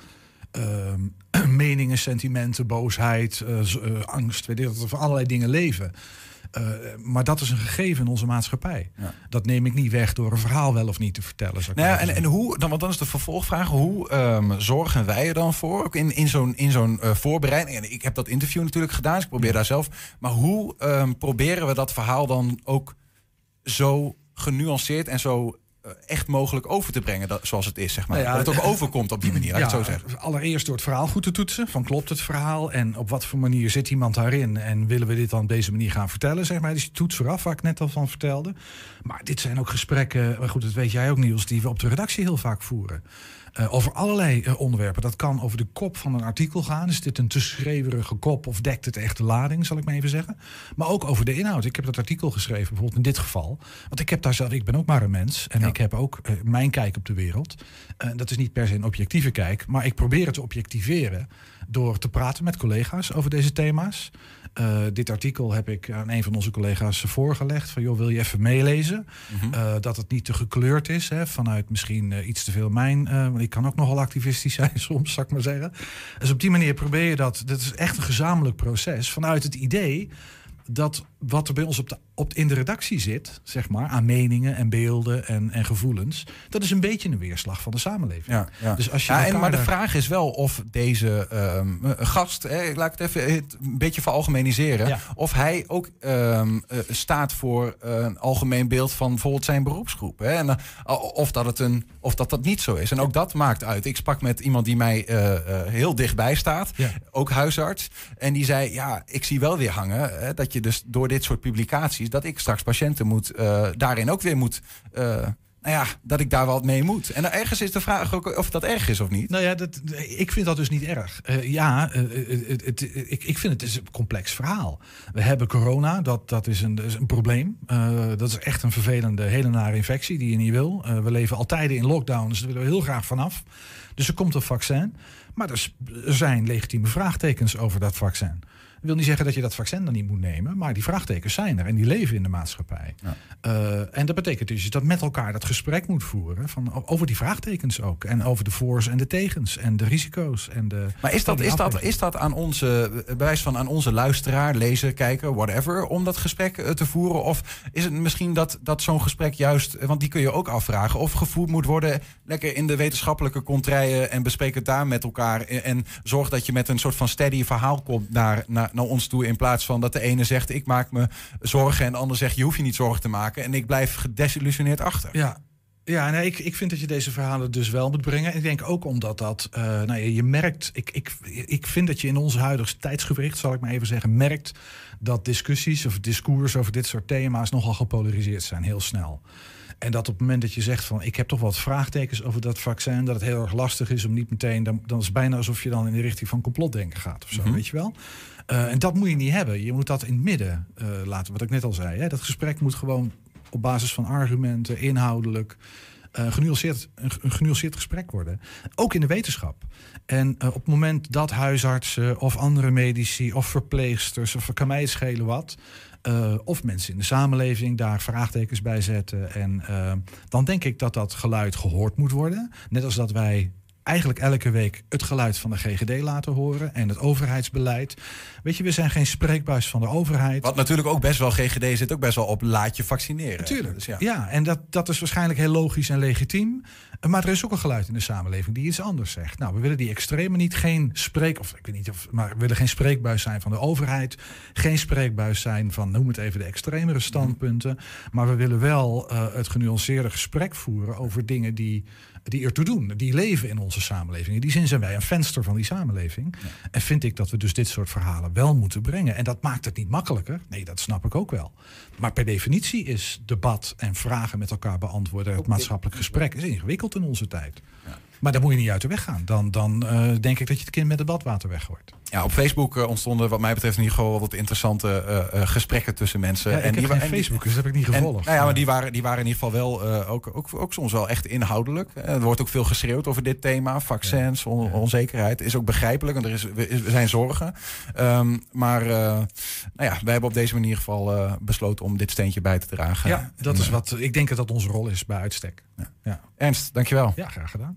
ehm, meningen, sentimenten, boosheid, angst, weet dat er van allerlei dingen leven. Eh, maar dat is een gegeven in onze maatschappij. Dat neem ik niet weg door een verhaal wel of niet te vertellen. Nou ja, en, en hoe, dan, want dan is de vervolgvraag, hoe ehm, zorgen wij er dan voor? Ook in, in zo'n in zo'n eh, voorbereiding. En ik heb dat interview natuurlijk gedaan, dus ik probeer daar zelf. Maar hoe ehm, proberen we dat verhaal dan ook zo genuanceerd en zo echt mogelijk over te brengen, dat, zoals het is, zeg maar. Nou ja, dat het ook overkomt op die manier, laat ik het zo zeggen. Allereerst door het verhaal goed te toetsen. Van klopt het verhaal en op wat voor manier zit iemand daarin? En willen we dit dan op deze manier gaan vertellen? Zeg maar. Dus die toets vooraf, waar ik net al van vertelde. Maar dit zijn ook gesprekken, maar goed, dat weet jij ook Niels, die we op de redactie heel vaak voeren. Eh, over allerlei eh, onderwerpen. Dat kan over de kop van een artikel gaan. Is dit een te schreeuwerige kop of dekt het echt de lading, zal ik maar even zeggen. Maar ook over de inhoud. Ik heb dat artikel geschreven, bijvoorbeeld in dit geval. Want ik heb daar zelf, ik ben ook maar een mens. En ik heb ook eh, mijn kijk op de wereld. Dat is niet per se een objectieve kijk. Maar ik probeer het te objectiveren door te praten met collega's over deze thema's. Eh, dit artikel heb ik aan een van onze collega's voorgelegd. Van joh, wil je even meelezen? Eh, dat het niet te gekleurd is. Hè, vanuit misschien eh, iets te veel mijn. want ik kan ook nogal activistisch zijn soms, zal ik maar zeggen. Dus op die manier probeer je dat. Dat is echt een gezamenlijk proces. Vanuit het idee dat wat er bij ons op de, op, in de redactie zit, zeg maar, aan meningen en beelden en, en gevoelens, dat is een beetje een weerslag van de samenleving. Ja, ja. Dus als je ja, en, maar de vraag is wel of deze ehm, eh, gast, hè, laat ik het even het een beetje veralgemeniseren, Ja. of hij ook ehm, eh, staat voor eh, een algemeen beeld van bijvoorbeeld zijn beroepsgroep. Hè? En, eh, of, dat het een, of dat dat niet zo is. En ook dat maakt uit. Ik sprak met iemand die mij eh, eh, heel dichtbij staat, ook huisarts. En die zei, ja, ik zie wel weer hangen hè, dat je dus door dit soort publicaties, dat ik straks patiënten moet, eh, daarin ook weer moet... eh, nou ja, dat ik daar wat mee moet. En ergens is de vraag ook of dat erg is of niet. Nou ja, dat, ik vind dat dus niet erg. Uh, ja, het, ik, ik vind het is een complex verhaal. We hebben corona, dat, dat, is, een, is een probleem. Dat is echt een vervelende, hele nare infectie die je niet wil. we leven al tijden in lockdown, dus willen we heel graag vanaf. Dus er komt een vaccin. Maar er zijn legitieme vraagtekens over dat vaccin. Dat wil niet zeggen dat je dat vaccin dan niet moet nemen, maar die vraagtekens zijn er en die leven in de maatschappij. Ja. Uh, en dat betekent dus dat met elkaar dat gesprek moet voeren van, over die vraagtekens ook. En over de voor's en de tegens en de risico's. En de, maar is dat, is, dat, is dat aan onze, bewijs van aan onze luisteraar, lezer, kijker, whatever, om dat gesprek eh, te voeren? Of is het misschien dat, dat zo'n gesprek juist, want die kun je ook afvragen, of gevoerd moet worden lekker in de wetenschappelijke contraien en bespreek het daar met elkaar. En, en zorg dat je met een soort van steady verhaal komt naar, naar naar, ons toe. In plaats van dat de ene zegt ik maak me zorgen en de ander zegt je hoeft je niet zorgen te maken. En ik blijf gedesillusioneerd achter. Ja, ja, nee, ik, ik vind dat je deze verhalen dus wel moet brengen. Ik denk ook omdat dat, uh, nou ja, je merkt, ik, ik, ik vind dat je in ons huidige tijdsgewricht, zal ik maar even zeggen, merkt dat discussies of discours over dit soort thema's nogal gepolariseerd zijn, heel snel. En dat op het moment dat je zegt van ik heb toch wat vraagtekens over dat vaccin, dat het heel erg lastig is om niet meteen, dan, dan is het bijna alsof je dan in de richting van complotdenken gaat of zo, mhm. weet je wel. Uh, en dat moet je niet hebben. Je moet dat in het midden uh, laten, wat ik net al zei. Hè. Dat gesprek moet gewoon op basis van argumenten, inhoudelijk, uh, genuanceerd, een, een, genuanceerd gesprek worden. Ook in de wetenschap. En op het moment dat huisartsen of andere medici of verpleegsters of kan mij schelen wat. Of mensen in de samenleving daar vraagtekens bij zetten. En dan denk ik dat dat geluid gehoord moet worden. Net als dat wij eigenlijk elke week het geluid van de GGD laten horen en het overheidsbeleid. Weet je, we zijn geen spreekbuis van de overheid. Wat natuurlijk ook best wel, GGD zit ook best wel op laat je vaccineren. Natuurlijk, dus ja. ja. en dat, dat is waarschijnlijk heel logisch en legitiem. Maar er is ook een geluid in de samenleving die iets anders zegt. Nou, we willen die extreme niet geen spreek, of ik weet niet of, maar we willen geen spreekbuis zijn van de overheid. Geen spreekbuis zijn van, noem het even, de extremere standpunten. Maar we willen wel uh, het genuanceerde gesprek voeren over dingen die die ertoe doen. Die leven in onze samenleving. In die zin zijn wij een venster van die samenleving. En vind ik dat we dus dit soort verhalen wel moeten brengen. En dat maakt het niet makkelijker. Nee, dat snap ik ook wel. Maar per definitie is debat en vragen met elkaar beantwoorden... het maatschappelijk gesprek is ingewikkeld in onze tijd. Ja. Maar dan moet je niet uit de weg gaan. Dan, dan uh, denk ik dat je het kind met het badwater weggooit. Ja, op Facebook uh, ontstonden wat mij betreft in ieder geval wat interessante uh, gesprekken tussen mensen. Ja, en die geen Facebook, dus dat heb ik niet gevolgd. nou ja, maar die waren, die waren in ieder geval wel ook, ook, ook soms wel echt inhoudelijk. er wordt ook veel geschreeuwd over dit thema. Vaccins, on, onzekerheid. Is ook begrijpelijk, want er is, er zijn zorgen. Um, maar nou ja, wij hebben op deze manier in ieder geval besloten om dit steentje bij te dragen. Ja, dat en, is wat ik denk dat dat onze rol is bij uitstek. Ja. Ja. Ernst, dankjewel. Ja, graag gedaan.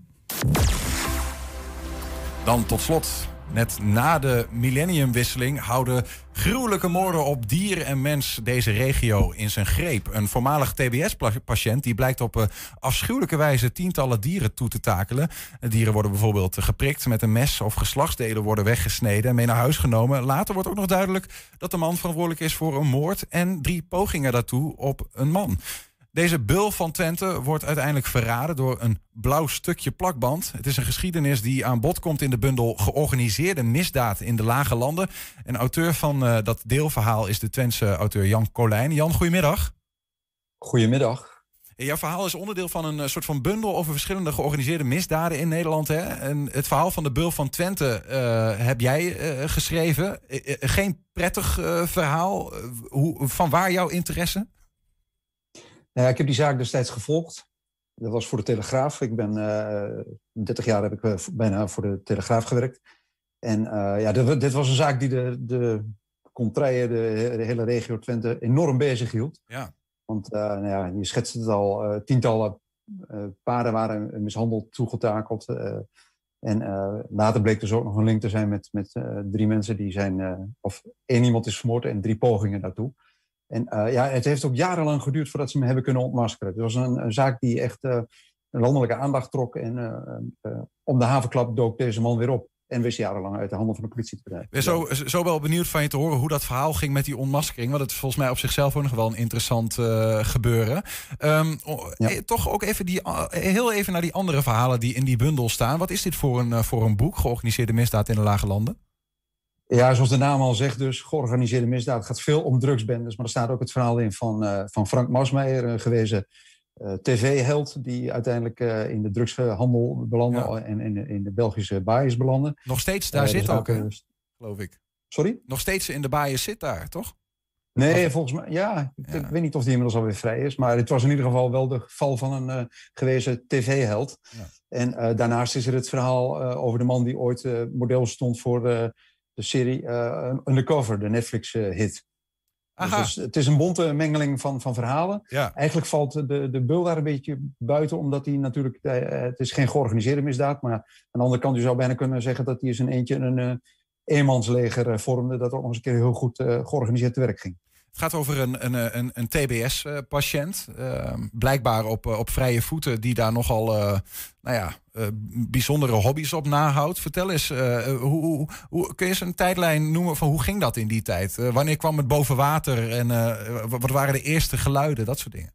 Dan tot slot. Net na de millenniumwisseling houden gruwelijke moorden op dier en mens deze regio in zijn greep. Een voormalig TBS-patiënt die blijkt op uh, afschuwelijke wijze tientallen dieren toe te takelen. Dieren worden bijvoorbeeld geprikt met een mes of geslachtsdelen worden weggesneden en mee naar huis genomen. Later wordt ook nog duidelijk dat de man verantwoordelijk is voor een moord en drie pogingen daartoe op een man. Deze bul van Twente wordt uiteindelijk verraden door een blauw stukje plakband. Het is een geschiedenis die aan bod komt in de bundel Georganiseerde misdaad in de Lage Landen. En auteur van uh, dat deelverhaal is de Twentse auteur Jan Colijn. Jan, goedemiddag. Goedemiddag. Jouw verhaal is onderdeel van een eh, soort van bundel over verschillende georganiseerde misdaden in Nederland. Hè? En het verhaal van de Bul van Twente uh, heb jij uh, geschreven. geen prettig verhaal. hoe, van waar jouw interesse? Nou ja, ik heb die zaak destijds gevolgd. Dat was voor de Telegraaf. Ik ben uh, eh, 30 jaar heb ik uh, bijna voor de Telegraaf gewerkt. En uh, ja, dit, dit, was een zaak die de, de contraien, de, de, hele regio Twente, enorm bezig hield. Ja. Want nou ja, je schetst het al, tientallen paarden waren mishandeld, toegetakeld. en later bleek dus ook nog een link te zijn met, met drie mensen die zijn, of één iemand is vermoord en drie pogingen daartoe. En uh, ja, het heeft ook jarenlang geduurd voordat ze me hebben kunnen ontmaskeren. Het was een, een zaak die echt uh, een landelijke aandacht trok. En uh, om de havenklap dook deze man weer op. En wist jarenlang uit de handen van de politie te krijgen. Zo, zo wel benieuwd van je te horen hoe dat verhaal ging met die ontmaskering. Want het is volgens mij op zichzelf ook nog wel een interessant gebeuren. Um, ja. Toch ook even die, heel even naar die andere verhalen die in die bundel staan. Wat is dit voor een, voor een boek, georganiseerde misdaad in de Lage Landen? Ja, zoals de naam al zegt dus, georganiseerde misdaad gaat veel om drugsbendes. Maar er staat ook het verhaal in van, uh, van Frank Masmeijer, een gewezen eh, tv-held die uiteindelijk eh, in de drugshandel belandde Ja. en in, in de Belgische baaiers belandde. Nog steeds daar Eh, zit dus ook, hè? eh, geloof ik. Sorry? Nog steeds in de baaien zit daar, toch? Nee, volgens mij, ja, ik, ik weet niet of die inmiddels alweer vrij is. Maar het was in ieder geval wel de geval van een eh, gewezen tv-held. En eh, daarnaast is er het verhaal eh, over de man die ooit eh, model stond voor eh, de serie eh, Undercover, de Netflix-hit. Aha. Dus het is een bonte mengeling van, van verhalen. Ja. Eigenlijk valt de, de bul daar een beetje buiten, omdat hij natuurlijk, eh, het is geen georganiseerde misdaad, maar aan de andere kant, je zou bijna kunnen zeggen dat hij eens een eentje een eh, eenmansleger eh, vormde, dat ook nog eens een keer heel goed eh, georganiseerd te werk ging. Het gaat over een, een, een, een TBS-patiënt. eh, blijkbaar op, eh, op vrije voeten, die daar nogal eh, nou ja, eh, bijzondere hobby's op nahoudt. Vertel eens, eh, hoe, hoe, kun je eens een tijdlijn noemen van hoe ging dat in die tijd? Eh, wanneer kwam het boven water en eh, wat waren de eerste geluiden, dat soort dingen?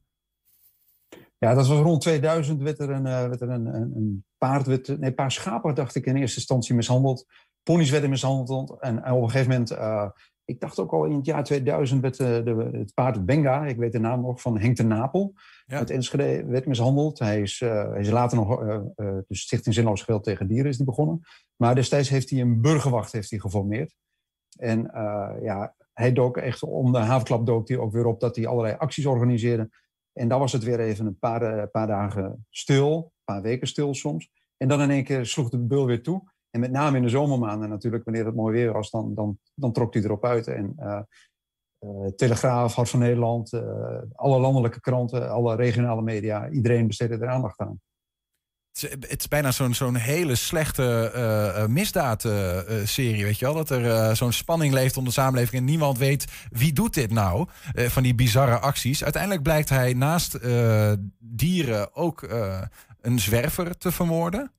Ja, dat was rond 2000 werd er een, eh, werd er een, een, een paard, werd, nee, een paar schapen dacht ik in eerste instantie mishandeld. Ponies werden mishandeld en, en op een gegeven moment, eh, ik dacht ook al in het jaar 2000 werd eh, de, het paard Benga, ik weet de naam nog, van Henk de Napel, uit Enschede werd mishandeld. Hij is, eh, hij is later nog, eh, de Stichting Zinloos Geweld tegen Dieren is die begonnen. Maar destijds heeft hij een burgerwacht heeft hij geformeerd. En ja, hij dook echt om de havenklap dook hij ook weer op dat hij allerlei acties organiseerde. En dan was het weer even een paar, paar dagen stil, een paar weken stil soms. En dan in één keer sloeg de bul weer toe. En met name in de zomermaanden natuurlijk, wanneer het mooi weer was, dan, dan, dan trok hij erop uit. En eh, eh, Telegraaf, Hart van Nederland, eh, alle landelijke kranten, alle regionale media, iedereen besteedde er aandacht aan. Het is, bijna zo'n hele slechte misdaadserie, weet je wel? Dat er zo'n spanning leeft onder de samenleving en niemand weet wie doet dit nou, van die bizarre acties. Uiteindelijk blijkt hij naast dieren ook een zwerver te vermoorden.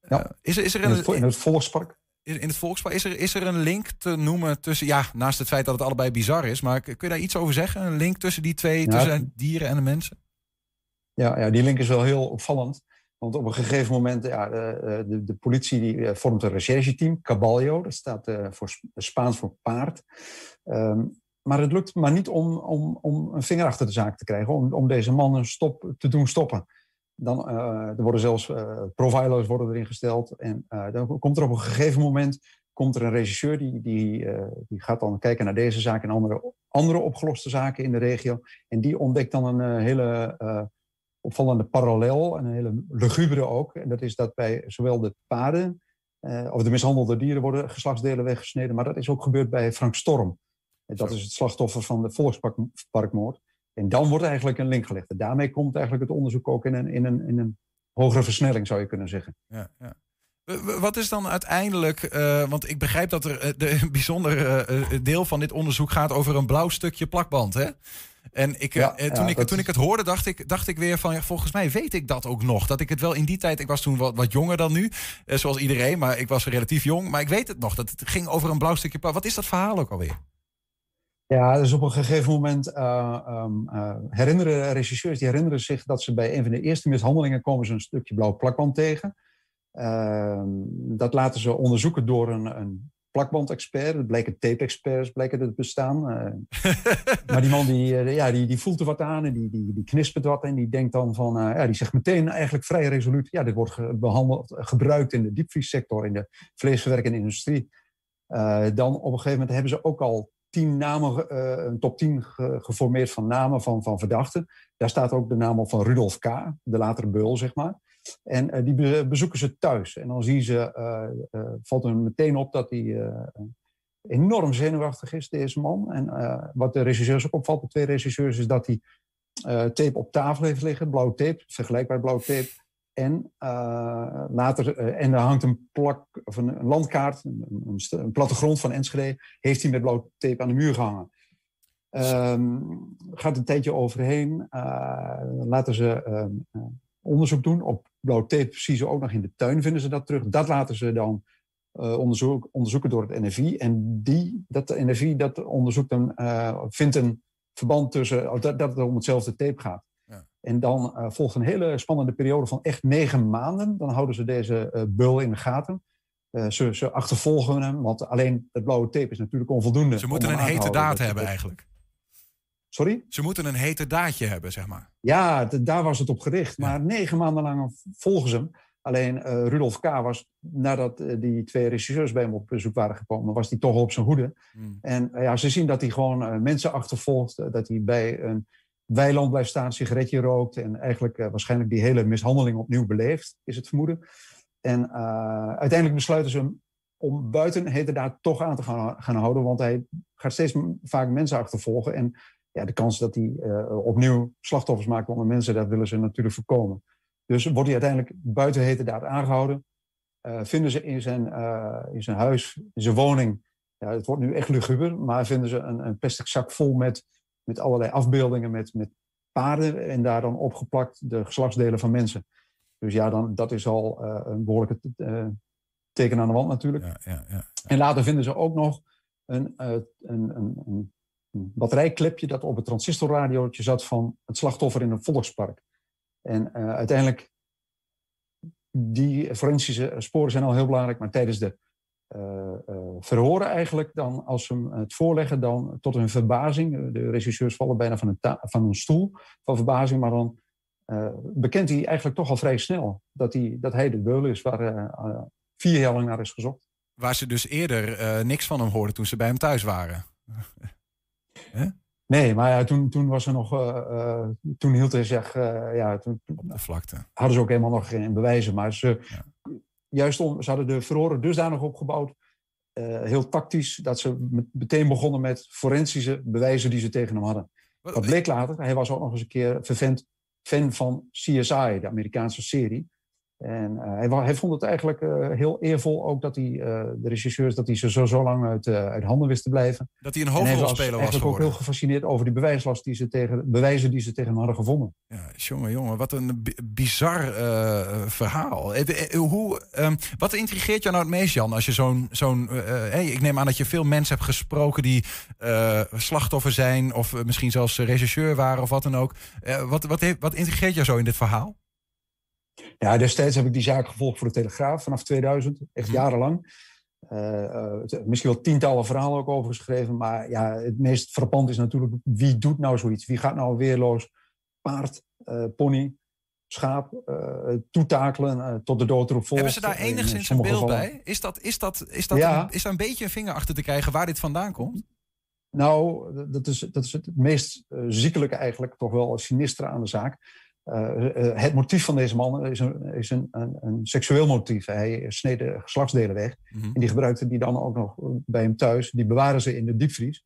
Eh, is, er, is er In een, het, in het volkspark. in het volkspark, is er, is er een link te noemen tussen, ja, naast het feit dat het allebei bizar is, maar kun je daar iets over zeggen? Een link tussen die twee, Ja. tussen dieren en de mensen? Ja, ja, die link is wel heel opvallend. Want op een gegeven moment, ja, de, de, de politie die eh, vormt een rechercheteam, Caballo, dat staat eh, voor Sp- Spaans voor paard. Ehm, maar het lukt maar niet om, om, om een vinger achter de zaak te krijgen, om, om deze mannen stop, te doen stoppen. Dan, eh, er worden zelfs eh, profilers worden erin gesteld. En eh, dan komt er op een gegeven moment komt er een regisseur die, die, die gaat dan kijken naar deze zaak en andere, andere opgeloste zaken in de regio. En die ontdekt dan een hele opvallende parallel, en een hele lugubere ook. En dat is dat bij zowel de paarden of de mishandelde dieren worden geslachtsdelen weggesneden, maar dat is ook gebeurd bij Frank Storm. En dat is het slachtoffer van de Volksparkmoord. En dan wordt eigenlijk een link gelegd. En daarmee komt eigenlijk het onderzoek ook in een, in een, in een hogere versnelling, zou je kunnen zeggen. Ja, ja. Wat is dan uiteindelijk, eh, want ik begrijp dat er eh, de, een bijzonder eh, deel van dit onderzoek gaat over een blauw stukje plakband, hè? En ik, Ja, eh, toen, ja, ik, toen ik het hoorde, dacht ik, dacht ik weer van, ja, volgens mij weet ik dat ook nog. Dat ik het wel in die tijd, ik was toen wat, wat jonger dan nu, eh, zoals iedereen, maar ik was relatief jong. Maar ik weet het nog, dat het ging over een blauw stukje plakband. Wat is dat verhaal ook alweer? Ja, dus op een gegeven moment uh, um, uh, herinneren regisseurs die herinneren zich dat ze bij een van de eerste mishandelingen komen ze een stukje blauw plakband tegen. Uh, dat laten ze onderzoeken door een, een plakbandexpert. Het bleken tape-experts blijken er te bestaan. Uh, maar die man die, ja, die, die voelt er wat aan en die, die, die knispert wat en die denkt dan van, ja, die zegt meteen eigenlijk vrij resoluut, ja, dit wordt ge behandeld, gebruikt in de diepvriessector, in de vleesverwerkende industrie. Dan op een gegeven moment hebben ze ook al tien namen, uh, een top 10 ge geformeerd van namen van, van verdachten. Daar staat ook de naam op van Rudolf K., de latere beul, zeg maar. En uh, die be bezoeken ze thuis. En dan zien ze, uh, valt hun meteen op dat hij enorm zenuwachtig is, deze man. En wat de regisseurs ook opvalt, de twee regisseurs, is dat hij tape op tafel heeft liggen, blauwe tape, vergelijkbaar blauwe tape. En uh, later, uh, en er hangt een plak of een, landkaart, een, een, plattegrond van Enschede, heeft hij met blauw tape aan de muur gehangen. Um, gaat een tijdje overheen, uh, laten ze onderzoek doen. Op blauw tape ze ook nog in de tuin, vinden ze dat terug. Dat laten ze dan onderzoek, onderzoeken door het NFI. En die, dat NFI dat onderzoekt dan, vindt een verband tussen, dat, dat het om hetzelfde tape gaat. En dan uh, volgt een hele spannende periode van echt negen maanden. Dan houden ze deze uh, bul in de gaten. Uh, ze, ze, achtervolgen hem, want alleen het blauwe tape is natuurlijk onvoldoende. Ze moeten een hete daad hebben eigenlijk. Sorry? Ze moeten een heterdaadje hebben, zeg maar. Ja, daar was het op gericht. Maar negen maanden lang volgen ze hem. Alleen eh, Rudolf K. was, nadat eh, die twee regisseurs bij hem op bezoek waren gekomen, was hij toch op zijn hoede. En eh, ja, ze zien dat hij gewoon eh, mensen achtervolgt. eh, dat hij bij een weiland blijft staan, sigaretje rookt. En eigenlijk eh, waarschijnlijk die hele mishandeling opnieuw beleeft, is het vermoeden. En eh, uiteindelijk besluiten ze hem om buiten heterdaad toch aan te gaan, gaan houden. Want hij gaat steeds vaak mensen achtervolgen. En ja, de kans dat hij eh, opnieuw slachtoffers maakt onder mensen, dat willen ze natuurlijk voorkomen. Dus wordt hij uiteindelijk buiten heterdaad aangehouden. Eh, vinden ze in zijn, in zijn huis, in zijn woning, ja, het wordt nu echt luguber, maar vinden ze een, een plastic zak vol met, met allerlei afbeeldingen met, met paarden en daar dan opgeplakt de geslachtsdelen van mensen. Dus ja, dan, dat is al eh, een behoorlijke eh, teken aan de wand natuurlijk. En later vinden ze ook nog een, eh, een, een, een, batterijklepje dat op het transistorradiootje zat van het slachtoffer in een volkspark. En uiteindelijk, die forensische sporen zijn al heel belangrijk, maar tijdens de verhoren eigenlijk, dan als ze hem het voorleggen, dan tot hun verbazing, eh, de regisseurs vallen bijna van een, van een stoel van verbazing, maar dan eh, bekent hij eigenlijk toch al vrij snel dat hij, dat hij de beul is waar eh, eh, vier jaar lang naar is gezocht. Waar ze dus eerder eh, niks van hem hoorden toen ze bij hem thuis waren. Nee, maar ja, toen, toen was er nog. eh, eh, toen hield hij zich. eh, ja, toen, Op de vlakte. hadden ze ook helemaal nog geen bewijzen. Maar ze, juist om, ze hadden de verhoren dusdanig opgebouwd. eh, heel tactisch, dat ze met- meteen begonnen met forensische bewijzen die ze tegen hem hadden. Wat bleek later, hij was ook nog eens een keer vervent fan van CSI, de Amerikaanse serie. En eh, hij, vond het eigenlijk eh, heel eervol ook dat hij, eh, de regisseurs, dat hij ze zo, zo lang uit, uit handen wist te blijven. Dat hij een hoofdrolspeler was eigenlijk ook geworden. heel gefascineerd over die bewijslast die ze tegen, bewijzen die ze tegen hem hadden gevonden. Ja, jongen, jongen, wat een bi- bizar verhaal. Hoe, ehm, wat intrigeert jou nou het meest, Jan? Als je zo'n, zo'n hey, ik neem aan dat je veel mensen hebt gesproken die slachtoffer zijn, of misschien zelfs regisseur waren of wat dan ook. Wat, wat, wat intrigeert jou zo in dit verhaal? Ja, destijds heb ik die zaak gevolgd voor de Telegraaf vanaf 2000, echt jarenlang. Eh, eh, misschien wel tientallen verhalen ook over geschreven. Maar ja, het meest frappant is natuurlijk wie doet nou zoiets? Wie gaat nou weerloos paard, eh, pony, schaap toetakelen tot de doodroep volgt? Hebben ze daar In enigszins een beeld bij? Is, dat, is, dat, is, dat Ja. een, is daar een beetje een vinger achter te krijgen waar dit vandaan komt? Nou, dat is, dat is het meest ziekelijke eigenlijk, toch wel sinistere aan de zaak. Eh, eh, het motief van deze man is een, is een, een, een seksueel motief. Hij sneed de geslachtsdelen weg. En die gebruikte die dan ook nog bij hem thuis. Die bewaren ze in de diepvries.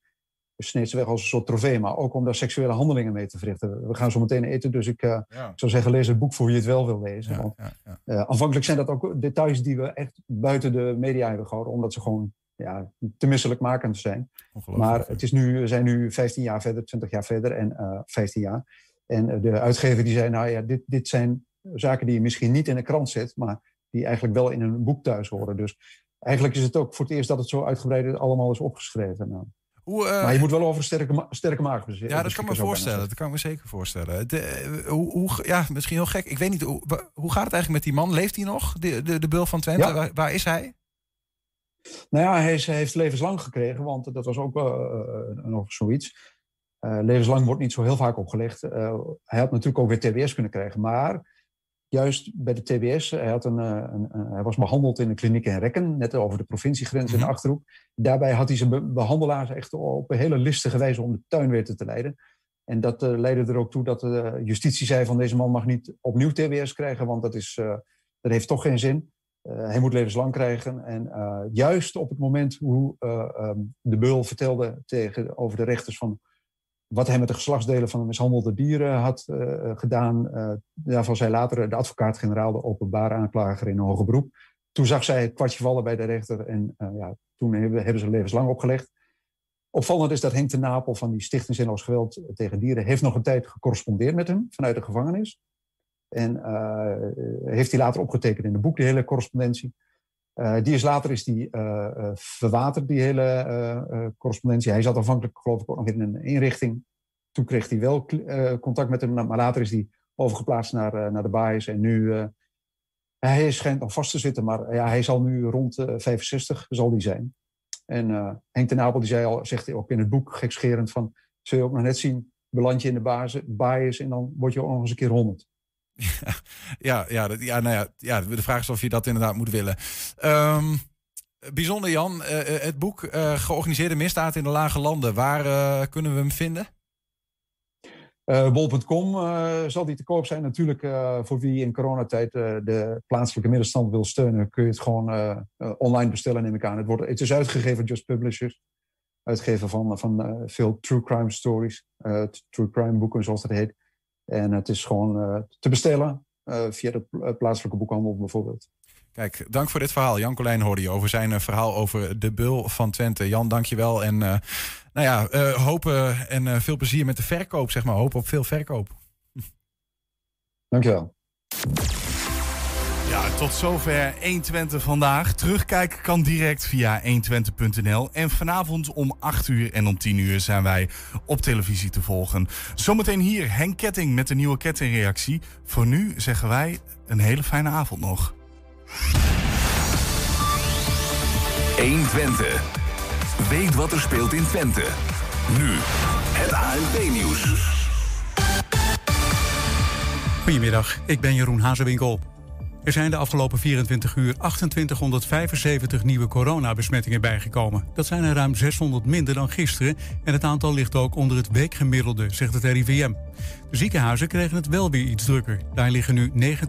Dus sneed ze weg als een soort trofee, maar ook om daar seksuele handelingen mee te verrichten. We gaan zo meteen eten, dus ik, eh, Ja. ik zou zeggen, lees het boek voor wie het wel wil lezen. Want, aanvankelijk zijn dat ook details die we echt buiten de media hebben gehouden, omdat ze gewoon ja, te misselijkmakend zijn. Maar het is nu, we zijn nu 15 jaar verder, 20 jaar verder en eh 15 jaar. En eh, de uitgever die zei, nou ja, dit, dit zijn zaken die je misschien niet in de krant zet, maar die eigenlijk wel in een boek thuis horen. Dus eigenlijk is het ook voor het eerst dat het zo uitgebreid allemaal is opgeschreven. Nou. Hoe, eh, maar je moet wel over sterke, ma- sterke maag beschikken. Ja, dat kan me voorstellen. Dat kan ik me zeker voorstellen. De, eh, hoe, hoe, ja, misschien heel gek. Ik weet niet, hoe, hoe gaat het eigenlijk met die man? Leeft hij nog, de, de, de Bul van Twente? Ja. Waar, waar is hij? Nou ja, hij, is, hij heeft levenslang gekregen, want dat was ook eh, nog zoiets. Eh, levenslang wordt niet zo heel vaak opgelegd. Eh, hij had natuurlijk ook weer TBS kunnen krijgen, maar juist bij de TBS, hij, had een, eh, een, een- hij was behandeld in een kliniek in Rekken, net over de provinciegrens in de Achterhoek. Daarbij had hij zijn be- behandelaars echt op een hele listige wijze om de tuin weer te leiden. En dat eh, leidde er ook toe dat de justitie zei van deze man mag niet opnieuw TBS krijgen, want dat, is, eh, dat heeft toch geen zin. Eh, hij moet levenslang krijgen. En eh, juist op het moment hoe eh, ehm, de beul vertelde tegen, over de rechters van wat hij met de geslachtsdelen van de mishandelde dieren had eh, gedaan, eh, daarvan zei later de advocaat-generaal, de openbare aanklager in hoger beroep. Toen zag zij het kwartje vallen bij de rechter en eh, ja, toen hebben, hebben ze levenslang opgelegd. Opvallend is dat Henk de Napel van die Stichting Zinloos Geweld tegen Dieren heeft nog een tijd gecorrespondeerd met hem vanuit de gevangenis. En eh, heeft hij later opgetekend in het boek, die hele correspondentie. Eh, die is later is die, eh, eh, verwaterd, die hele correspondentie. Hij zat aanvankelijk geloof ik ook nog in een inrichting. Toen kreeg hij wel contact met hem, maar later is hij overgeplaatst naar, naar de baais. En nu, hij schijnt nog vast te zitten, maar ja, hij zal nu rond eh, 65 zal die zijn. En Henk de Napel die zei al, zegt ook in het boek gekscherend van, zul je ook nog net zien beland je in de basis, bias en dan word je ook nog eens een keer 100. Ja, ja, ja, nou ja, ja, de vraag is of je dat inderdaad moet willen. Ehm, bijzonder Jan, eh, eh, het boek eh, Georganiseerde Misdaad in de Lage Landen. Waar kunnen we hem vinden? Bol.com zal die te koop zijn. Natuurlijk voor wie in coronatijd de plaatselijke middenstand wil steunen, kun je het gewoon online bestellen, neem ik aan. Het, wordt, het is uitgegeven door Just Publishers. Uitgever van, van veel true crime stories. true crime boeken, zoals dat heet. En het is gewoon eh, te bestellen eh, via de pl- plaatselijke boekhandel bijvoorbeeld. Kijk, dank voor dit verhaal. Jan Colijn hoorde je over zijn eh, verhaal over de bul van Twente. Jan, dank je wel. En eh, nou ja, eh, hopen en eh, veel plezier met de verkoop, zeg maar. Hopen op veel verkoop. Dankjewel. Ja, tot zover 120 vandaag. Terugkijken kan direct via 120.nl. En vanavond om 8 uur en om 10 uur zijn wij op televisie te volgen. Zometeen hier Henk Ketting met de nieuwe kettingreactie. Voor nu zeggen wij een hele fijne avond nog. 120. Weet wat er speelt in Twente. Nu, het ANP-nieuws. Goedemiddag, ik ben Jeroen Hazewinkel. Er zijn de afgelopen 24 uur 2875 nieuwe coronabesmettingen bijgekomen. Dat zijn er ruim 600 minder dan gisteren en het aantal ligt ook onder het weekgemiddelde, zegt het RIVM. De ziekenhuizen kregen het wel weer iets drukker. Daar liggen nu 19